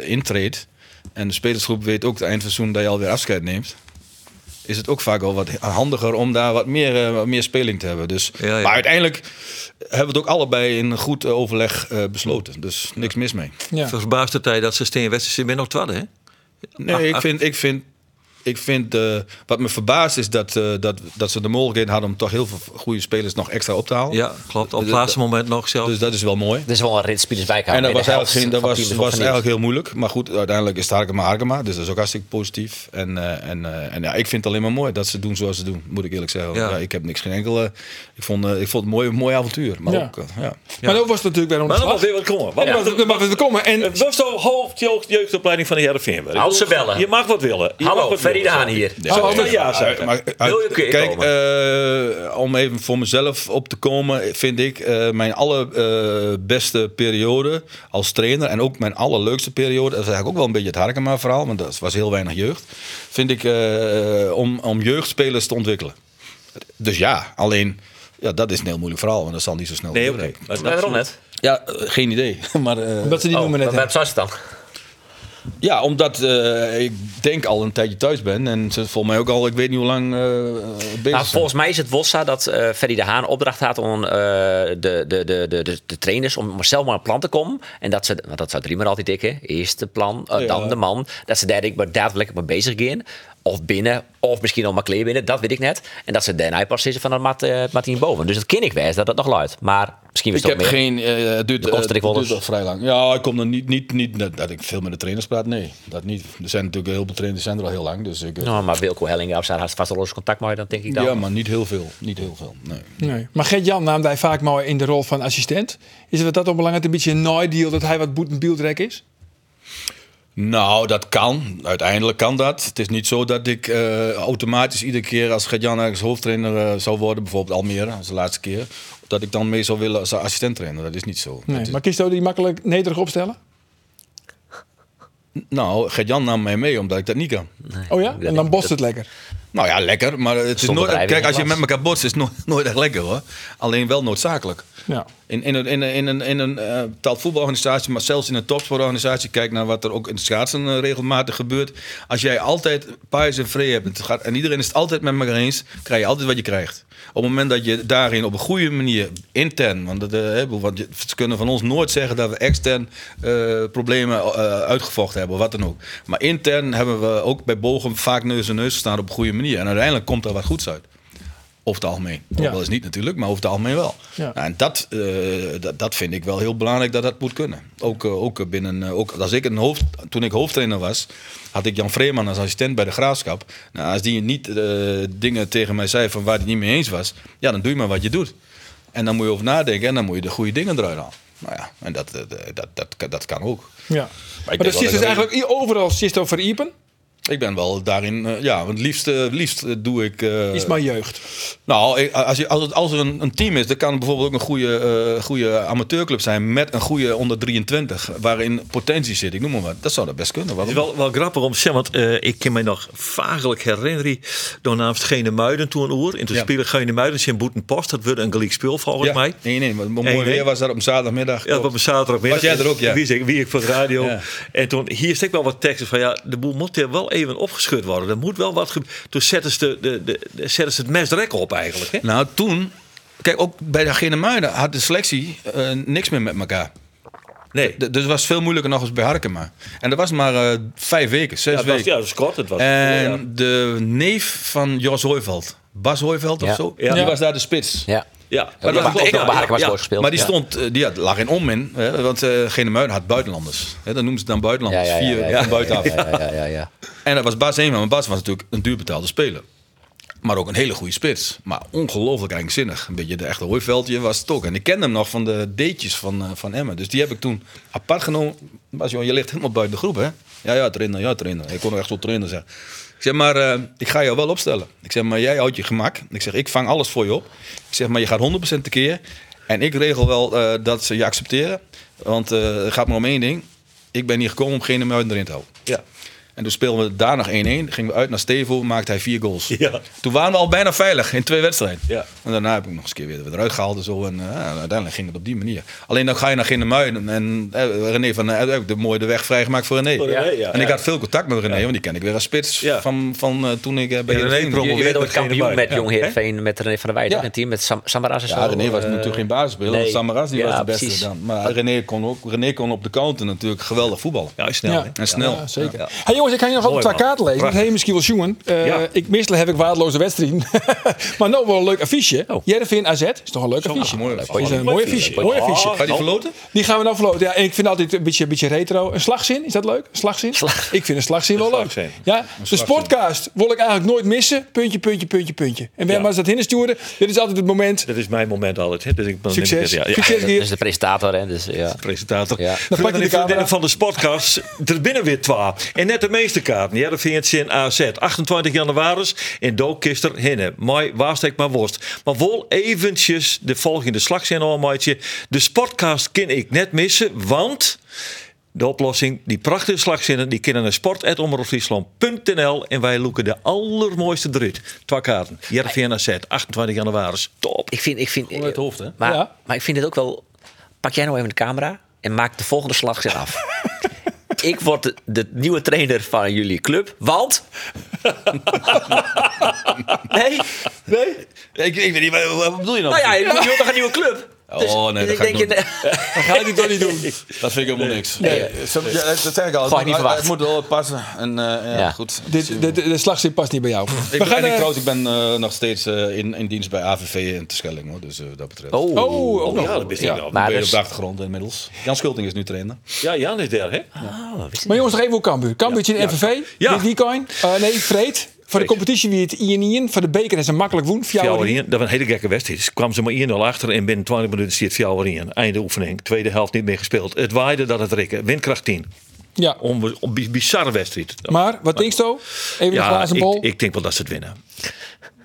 intreedt en de spelersgroep weet ook het eind van het seizoen dat je alweer afscheid neemt. Is het ook vaak wel wat handiger om daar wat meer, wat meer speling te hebben. Dus, Ja, ja. Maar uiteindelijk hebben we het ook allebei in goed overleg besloten. Dus niks mis mee. Ja. Verbaasd de tijd dat ze steen zijn nog twaalf, hè? Nee, Ach, ik ach. vind, ik vind, ik vind eh, wat me verbaast is dat, eh, dat, dat ze de mogelijkheid hadden om toch heel veel goede spelers nog extra op te halen. Ja, klopt. Op het Dus- laatste moment nog zelf. Dus dat is wel mooi. Er is wel een rit spelers bij En dat was eigenlijk, geen, dat was, was eigenlijk heel moeilijk. Maar goed, uiteindelijk is het Harkema Harkema. Dus dat is ook hartstikke positief. En, eh, en, eh, en ja, ik vind het alleen maar mooi dat ze doen zoals ze doen. Moet ik eerlijk zeggen. Ja. Ja. ik heb niks geen enkele... Ik vond, eh, ik vond het een mooi, mooi avontuur. Maar Ja. ook, ja. Maar ook was het natuurlijk weer Maar dan mag onderslag. weer wat komen. Wat Ja, mag dat mag weer komen. En Het was toch hoofdjeugd jeugdopleiding van de Heerenveen. Als ze bellen. Je mag wat willen. Je mag Hallo, wat willen. Haan hier. Ja, ja, zeggen. Maar, uit- keer kijk, eh, om even voor mezelf op te komen, vind ik eh, mijn allerbeste periode als trainer en ook mijn allerleukste periode, dat is eigenlijk ook wel een beetje het Harkema verhaal, want dat was heel weinig jeugd, vind ik eh, om, om jeugdspelers te ontwikkelen. Dus ja, alleen ja, dat is een heel moeilijk verhaal, want dat zal niet zo snel Nee, oké. Maar Nee, waarom net? Ja, eh, geen idee. maar eh, omdat ze die Oh, noemen net. ze dan? Ja, omdat eh, ik denk al een tijdje thuis ben en ze volgens mij ook al, ik weet niet hoe lang bezig Nou, zijn. volgens mij is het Wossa dat Ferry de Haan opdracht had om de, de, de, de, de, trainers om zelf maar een plan te komen. En dat ze, want dat zou Driemer altijd dikken. Eerst de plan, Ja. dan de man. Dat ze daar maar daadwerkelijk mee bezig gaan. Of binnen, of misschien al maar kleer binnen, dat weet ik net. En dat ze daarna pas is van het mat, eh, Martien boven. Dus dat ken ik wijs dat dat nog luidt. Maar misschien is Ik het heb ook meer. geen. eh, het duurt, De eh, Costa Rica het duurt al vrij lang. Ja, ik kom er niet, niet, niet dat, dat ik veel met de trainers praat. Nee, dat niet. Er zijn natuurlijk heel veel trainers die zijn er al heel lang. Dus ik, eh, Nou, maar Wilco Helling, als hij had vast al los contact mee, dan denk ik dan. ja, maar niet heel veel. Niet heel veel. Nee. Nee. Maar Gert-Jan nam hij vaak mooi in de rol van assistent. Is het dat ook belangrijk, een beetje een nooit-deal dat hij wat boet en beeldrek is? Nou, dat kan. Uiteindelijk kan dat. Het is niet zo dat ik eh, automatisch iedere keer als Gert-Jan ergens hoofdtrainer eh, zou worden, bijvoorbeeld Almere, als de laatste keer, dat ik dan mee zou willen als assistent trainer. Dat is niet zo. Nee. Dat is- Maar kiest die makkelijk nederig opstellen? Nou, Gert-Jan nam mij mee omdat ik dat niet kan. Oh ja? En dan bost het lekker. Nou ja, lekker. Maar het is nooit, kijk, als je met elkaar botst, is het nooit, nooit echt lekker hoor. Alleen wel noodzakelijk. Ja. In, in een, in in een, in een eh, voetbalorganisatie, maar zelfs in een topsportorganisatie, kijk naar wat er ook in schaatsen eh, regelmatig gebeurt. Als jij altijd paais en vrede hebt gaat, en iedereen is het altijd met elkaar eens, krijg je altijd wat je krijgt. Op het moment dat je daarin op een goede manier, intern, want, eh, ze kunnen van ons nooit zeggen dat we extern problemen uitgevochten hebben, of wat dan ook. Maar intern hebben we ook bij Bogen vaak neus en neus gestaan op een goede manier. En uiteindelijk komt er wat goeds uit. Over het algemeen. Ja. wel eens niet natuurlijk, maar over het algemeen wel. Ja. Nou, en dat, eh, dat, dat vind ik wel heel belangrijk dat dat moet kunnen. Ook, eh, ook binnen, eh, ook als ik een hoofd, toen ik hoofdtrainer was, had ik Jan Vreeman als assistent bij de graafschap. Nou, als die niet dingen tegen mij zei van waar hij niet mee eens was, ja, dan doe je maar wat je doet. En dan moet je over nadenken en dan moet je de goede dingen eruit halen. Nou ja, en dat, dat, dat, dat, dat kan ook. ja. Maar, dat zit dus dat- eigenlijk overal zit over Iepen. Ik ben wel daarin, eh, ja, het liefst, liefst eh, doe ik... eh, Is maar jeugd. Nou, ik- als, je, als, het, als er een, een team is, dan kan het bijvoorbeeld ook een goede, eh, goede amateurclub zijn met een goede onder 23, waarin potentie zit. Ik noem maar wat. Dat zou dat best kunnen. Het is Waarom? wel, wel grappig om te zeggen, want eh, ik kan me nog vagelijk herinneren. Door namens Gene Muiden toen een oer. En toen Ja. speelde Gene Muiden zijn Boetenpost. Dat wordt een gelijk speel volgens Ja. mij. Nee, nee, maar mooi Nee, weer was dat op zaterdagmiddag. Ja, op een zaterdagmiddag. Was jij er ook, ja? Wie, zeg- wie ik voor de radio. Ja. En toen, hier stek wel wat teksten van, ja, de boel moet er wel even opgeschud worden. Er moet wel wat ge- Toen zetten ze, de, de, de, de- zetten ze het mes rek op eigenlijk. Hè? Nou, toen, kijk, ook bij de Gene Muiden had de selectie eh, niks meer met elkaar. Nee. D- dus het was veel moeilijker nog eens bij Harkema. En dat was maar eh, vijf weken, zes Ja, het was, weken. ja, dat is kort. Het was, En ja. de neef van Jos Hooiveld, Bas Hooiveld of Ja. zo, Ja. die was daar de spits. Ja. Ja, Maar die dat was- ook nog ja. gespeeld. Maar die stond, eh, die had, lag in onmin, hè, want Muiden had buitenlanders. Hè, dat noemen ze dan buitenlanders, ja, ja, vier ja, van buitenaf. Ja, ja, ja, ja. En dat was Bas Eenman, maar Bas was natuurlijk een duurbetaalde speler. Maar ook een hele goede spits. Maar ongelooflijk eigenzinnig. Een beetje de echte hooiveldje was het ook. En ik kende hem nog van de datejes van, eh, van Emmen. Dus die heb ik toen apart genomen. Bas, joh, je ligt helemaal buiten de groep, hè? Ja, ja, trainer, ja, trainer. Ik kon er echt zo trainer zeggen. Ik zeg, maar eh, ik ga jou wel opstellen. Ik zeg, maar jij houdt je gemak. Ik zeg, ik vang alles voor je op. Ik zeg, maar je gaat 100% tekeer. En ik regel wel eh, dat ze je accepteren. Want eh, het gaat maar om één ding. Ik ben hier gekomen om geen muiden erin te houden. Ja. En toen speelden we daar nog 1-1. Gingen we uit naar Stevo, maakte hij vier goals. Ja. Toen waren we al bijna veilig in twee wedstrijden. Ja. En daarna heb ik nog eens een keer weer eruit gehaald en zo. En eh, uiteindelijk ging het op die manier. Alleen dan ga je naar Ginnemuiden. En eh, René van eh, heb ik de mooie de weg vrijgemaakt voor René. Voor René, ja. En ik had veel contact met René, want die ken ik weer als spits Ja. van, van eh, toen ik bij Ja, René promoveerde. Je, bent kampioen met. Jong. Heerenveen met René van der Weijden. Ja. Een team met Sam, Samaras en zo. Ja, René was natuurlijk geen basisspeler. nee. Samaras die Ja, was de beste precies. dan. Maar René kon, ook, René kon op de counter natuurlijk geweldig voetballen. Ja, snel. En snel. Ja, zeker. Jongens, ik kan je nog altijd twee kaarten lezen. Prachtig. Hey, misschien wel jongen. Eh Ja. Ik meestal heb ik waardeloze wedstrijden. maar nou wel een leuk affiche. Oh. Jereveen AZ is toch een leuk affiche. mooi Dat is een mooi affiche. Mooi affiche. Ga je die verloten? Die gaan we nou verloten. Ja, en ik vind altijd een beetje, een beetje retro. Een slagzin, is dat leuk? Een slagzin? Slag- Ik vind een slagzin wel leuk. slagzin. Ja, de sportcast wil ik eigenlijk nooit missen. Puntje, puntje, puntje, puntje. En wij Ja. maar dat hinsturen. Dit is altijd het moment. Dat is mijn moment altijd. Hè? Dus ik ben Succes. Ja, ja. Succes, Dat is de presentator, hè? Dus, ja. presentator. Ja. Dan Dan pak je de camera. van de Sportcast. Er binnen weer twee. En net de meeste kaarten. Ja, dat vind je in AZ. 28 januari in Dookkister Hinne. Mooi, waarstek maar worst. Maar wel eventjes de volgende slagzin allemaal. De Sportcast kan ik net missen, want... De oplossing, die prachtige slagzinnen, die kunnen naar sport.omroepfriesland.nl en wij loeken de allermooiste eruit. Twee kaarten. Jervin AZ, 28 januari. Top. Ik vind, ik vind, uit het hoofd, hè? Maar, Ja. maar ik vind het ook wel. Pak jij nou even de camera en maak de volgende slagzin af. Ik word de, de nieuwe trainer van jullie club, want. nee? Nee? Ik, ik weet niet, wat, wat bedoel je nou? Nou ja, je wilt toch een nieuwe club? Oh, nee, dat ik ga ik je- Dat ga je toch niet doen. Dat vind ik helemaal niks. Nee. Zo- ja, dat zeg ik al. Niet Het- moet wel passen. En eh, ja, Ja. goed. Dit, de, de, de slagzin past niet bij jou. Ik, ben, en ik, eh, trouwens, ik ben eh, nog steeds eh, in, in dienst bij AVV in Terschelling. Hoor. Dus eh, dat betreft. Oh, Oh, nog. Ja, dat niet ik Maar ben dus- op de achtergrond inmiddels. Jan Schulting is nu trainer. Ja, Jan is daar, hè? Oh, wist ik Maar jongens, nog even hoe Cambuur. Cambuur in. FNV. Ja. Dit weekend. Eh, nee, Vreed. Voor de competitie wie het INIën. Voor de beker is een makkelijk woen. Fjouwer Fjouwerien, dat was een hele gekke wedstrijd. Ze kwamen ze maar 1-0 achter en binnen 20 minuten stiert Fjouwerien. Einde oefening. Tweede helft niet meer gespeeld. Het waaide dat het rikken. Windkracht 10. Ja. Om, om bi- bizarre wedstrijd. Maar, wat denk je zo? Even een ja, glazen bol. ik, ik denk wel dat ze het winnen.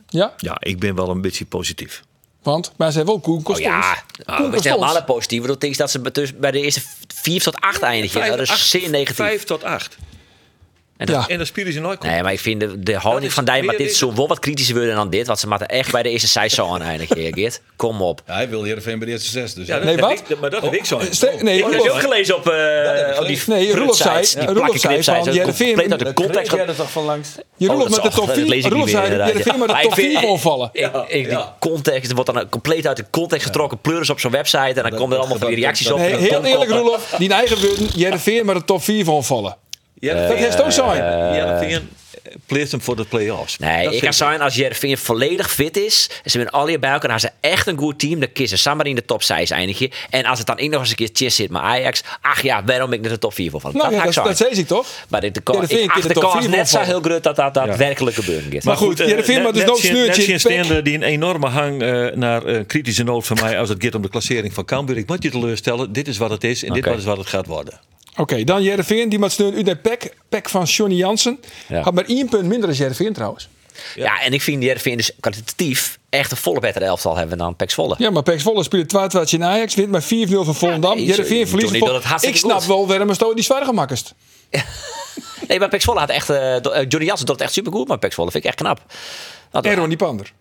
Ja, Ja, ik ben wel een beetje positief. want maar ze hebben wel Koen Oh ja, is Kostons. helemaal het positieve. Dat denk ik dat ze dus bij de eerste vier tot acht eindigen. Ja, dat is zeer negatief. Vijf tot acht. En dat- Ja. En dan spelen ze nooit. Nee, maar ik vind de, de houding van maar weer dit zo wel wat kritischer worden dan dit. Want ze moeten echt bij de eerste seizoen eindigen, Geert. Kom op. Ja, hij wil Heerenveen bij de eerste zes. Dus Ja, dat Nee, wat? ik- maar dat heb ik zo. Ste- nee, Ik heb ook gelezen op, eh op die Nee, Roelof zei- Roelof zei van, dat compleet uit de context. er toch van langs? Je Oh, Roelof dat met de top dat 4. lees ik Roelof zei, maar de top ik vind- 4 vallen. Ik, die context, er wordt dan compleet uit de context getrokken. Pleuris op zo'n website. En dan komen er allemaal van die reacties op. Heel eerlijk Roelof. Die eigen wilde Jereveen maar de top 4 van vallen. Ja, Dat heeft ook zijn. ja, dat pleert hem voor de play-offs. Nee, Dat ik kan zeggen, als Jervin volledig fit is, en ze zijn alle bij elkaar, dan hebben ze echt een goed team. Dan kiezen ze samen in de top 6 eindigen. En als het dan ook nog eens een keer chess zit met Ajax, ach ja, waarom ben ik net de top 4 voor van? Nou ja, dat, zeggen. dat zei ik toch? Maar de, de, Ja, dat ik ik in acht de kans net zo heel groot dat dat daadwerkelijk gebeuren gaat. Maar goed, Jereveen maar dus nog sneurtje in het die een enorme hang eh, naar eh, kritische noot van mij als het gaat om de klassering van Cambuur. Ik moet je teleurstellen, dit is wat het is en dit is wat het gaat worden. Oké, dan Jereveen, die moet steun uit naar Pek. Pek van Johnny Jansen. Ja. Had maar één punt minder dan Jereveen trouwens. Ja. en ik vind RV dus kwalitatief echt een volle betere elftal hebben dan Pek Zwolle. Ja, maar Pek Zwolle speelt 12 in Ajax, wint met 4-0 van Volendam. nee, Jereveen verliest het Ik snap goed. wel waarom Sto die zwaar gemakkest. Nee, maar Pek Zwolle had echt... eh, Johnny Jansen doet het echt supergoed, maar Pek Zwolle vind ik echt knap. En Ronnie Pander.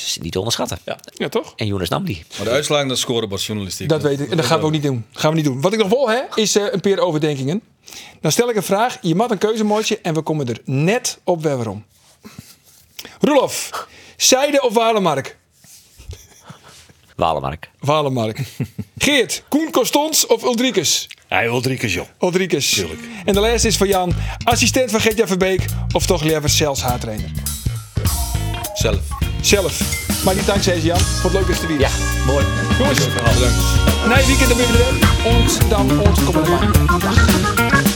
Is niet te onderschatten. Ja, toch? En Jonas Namdi. Maar de uitslagen, dat scoren was journalistiek. Dat weet ik. En dat gaan we ook niet doen. gaan we niet doen. Wat ik nog wil hè, is eh, een paar overdenkingen. Dan stel ik een vraag. Je mag een keuzemootje en we komen er net op waarom. Roelof, Zijde of Walemark? Walemark. Walemark. Geert, Koen Costons of Ulrikes? Hij keer joh. Ulrikes. En de laatste is van Jan. Assistent van Gertja Verbeek of toch liever zelfs haartrainer? Zelf. Zelf. Maar die dank zei Jan. Het leuk is te weer. Ja, mooi. Jongens, Bedankt. na je weekend dan weer weer. Ons dan ons. Dag.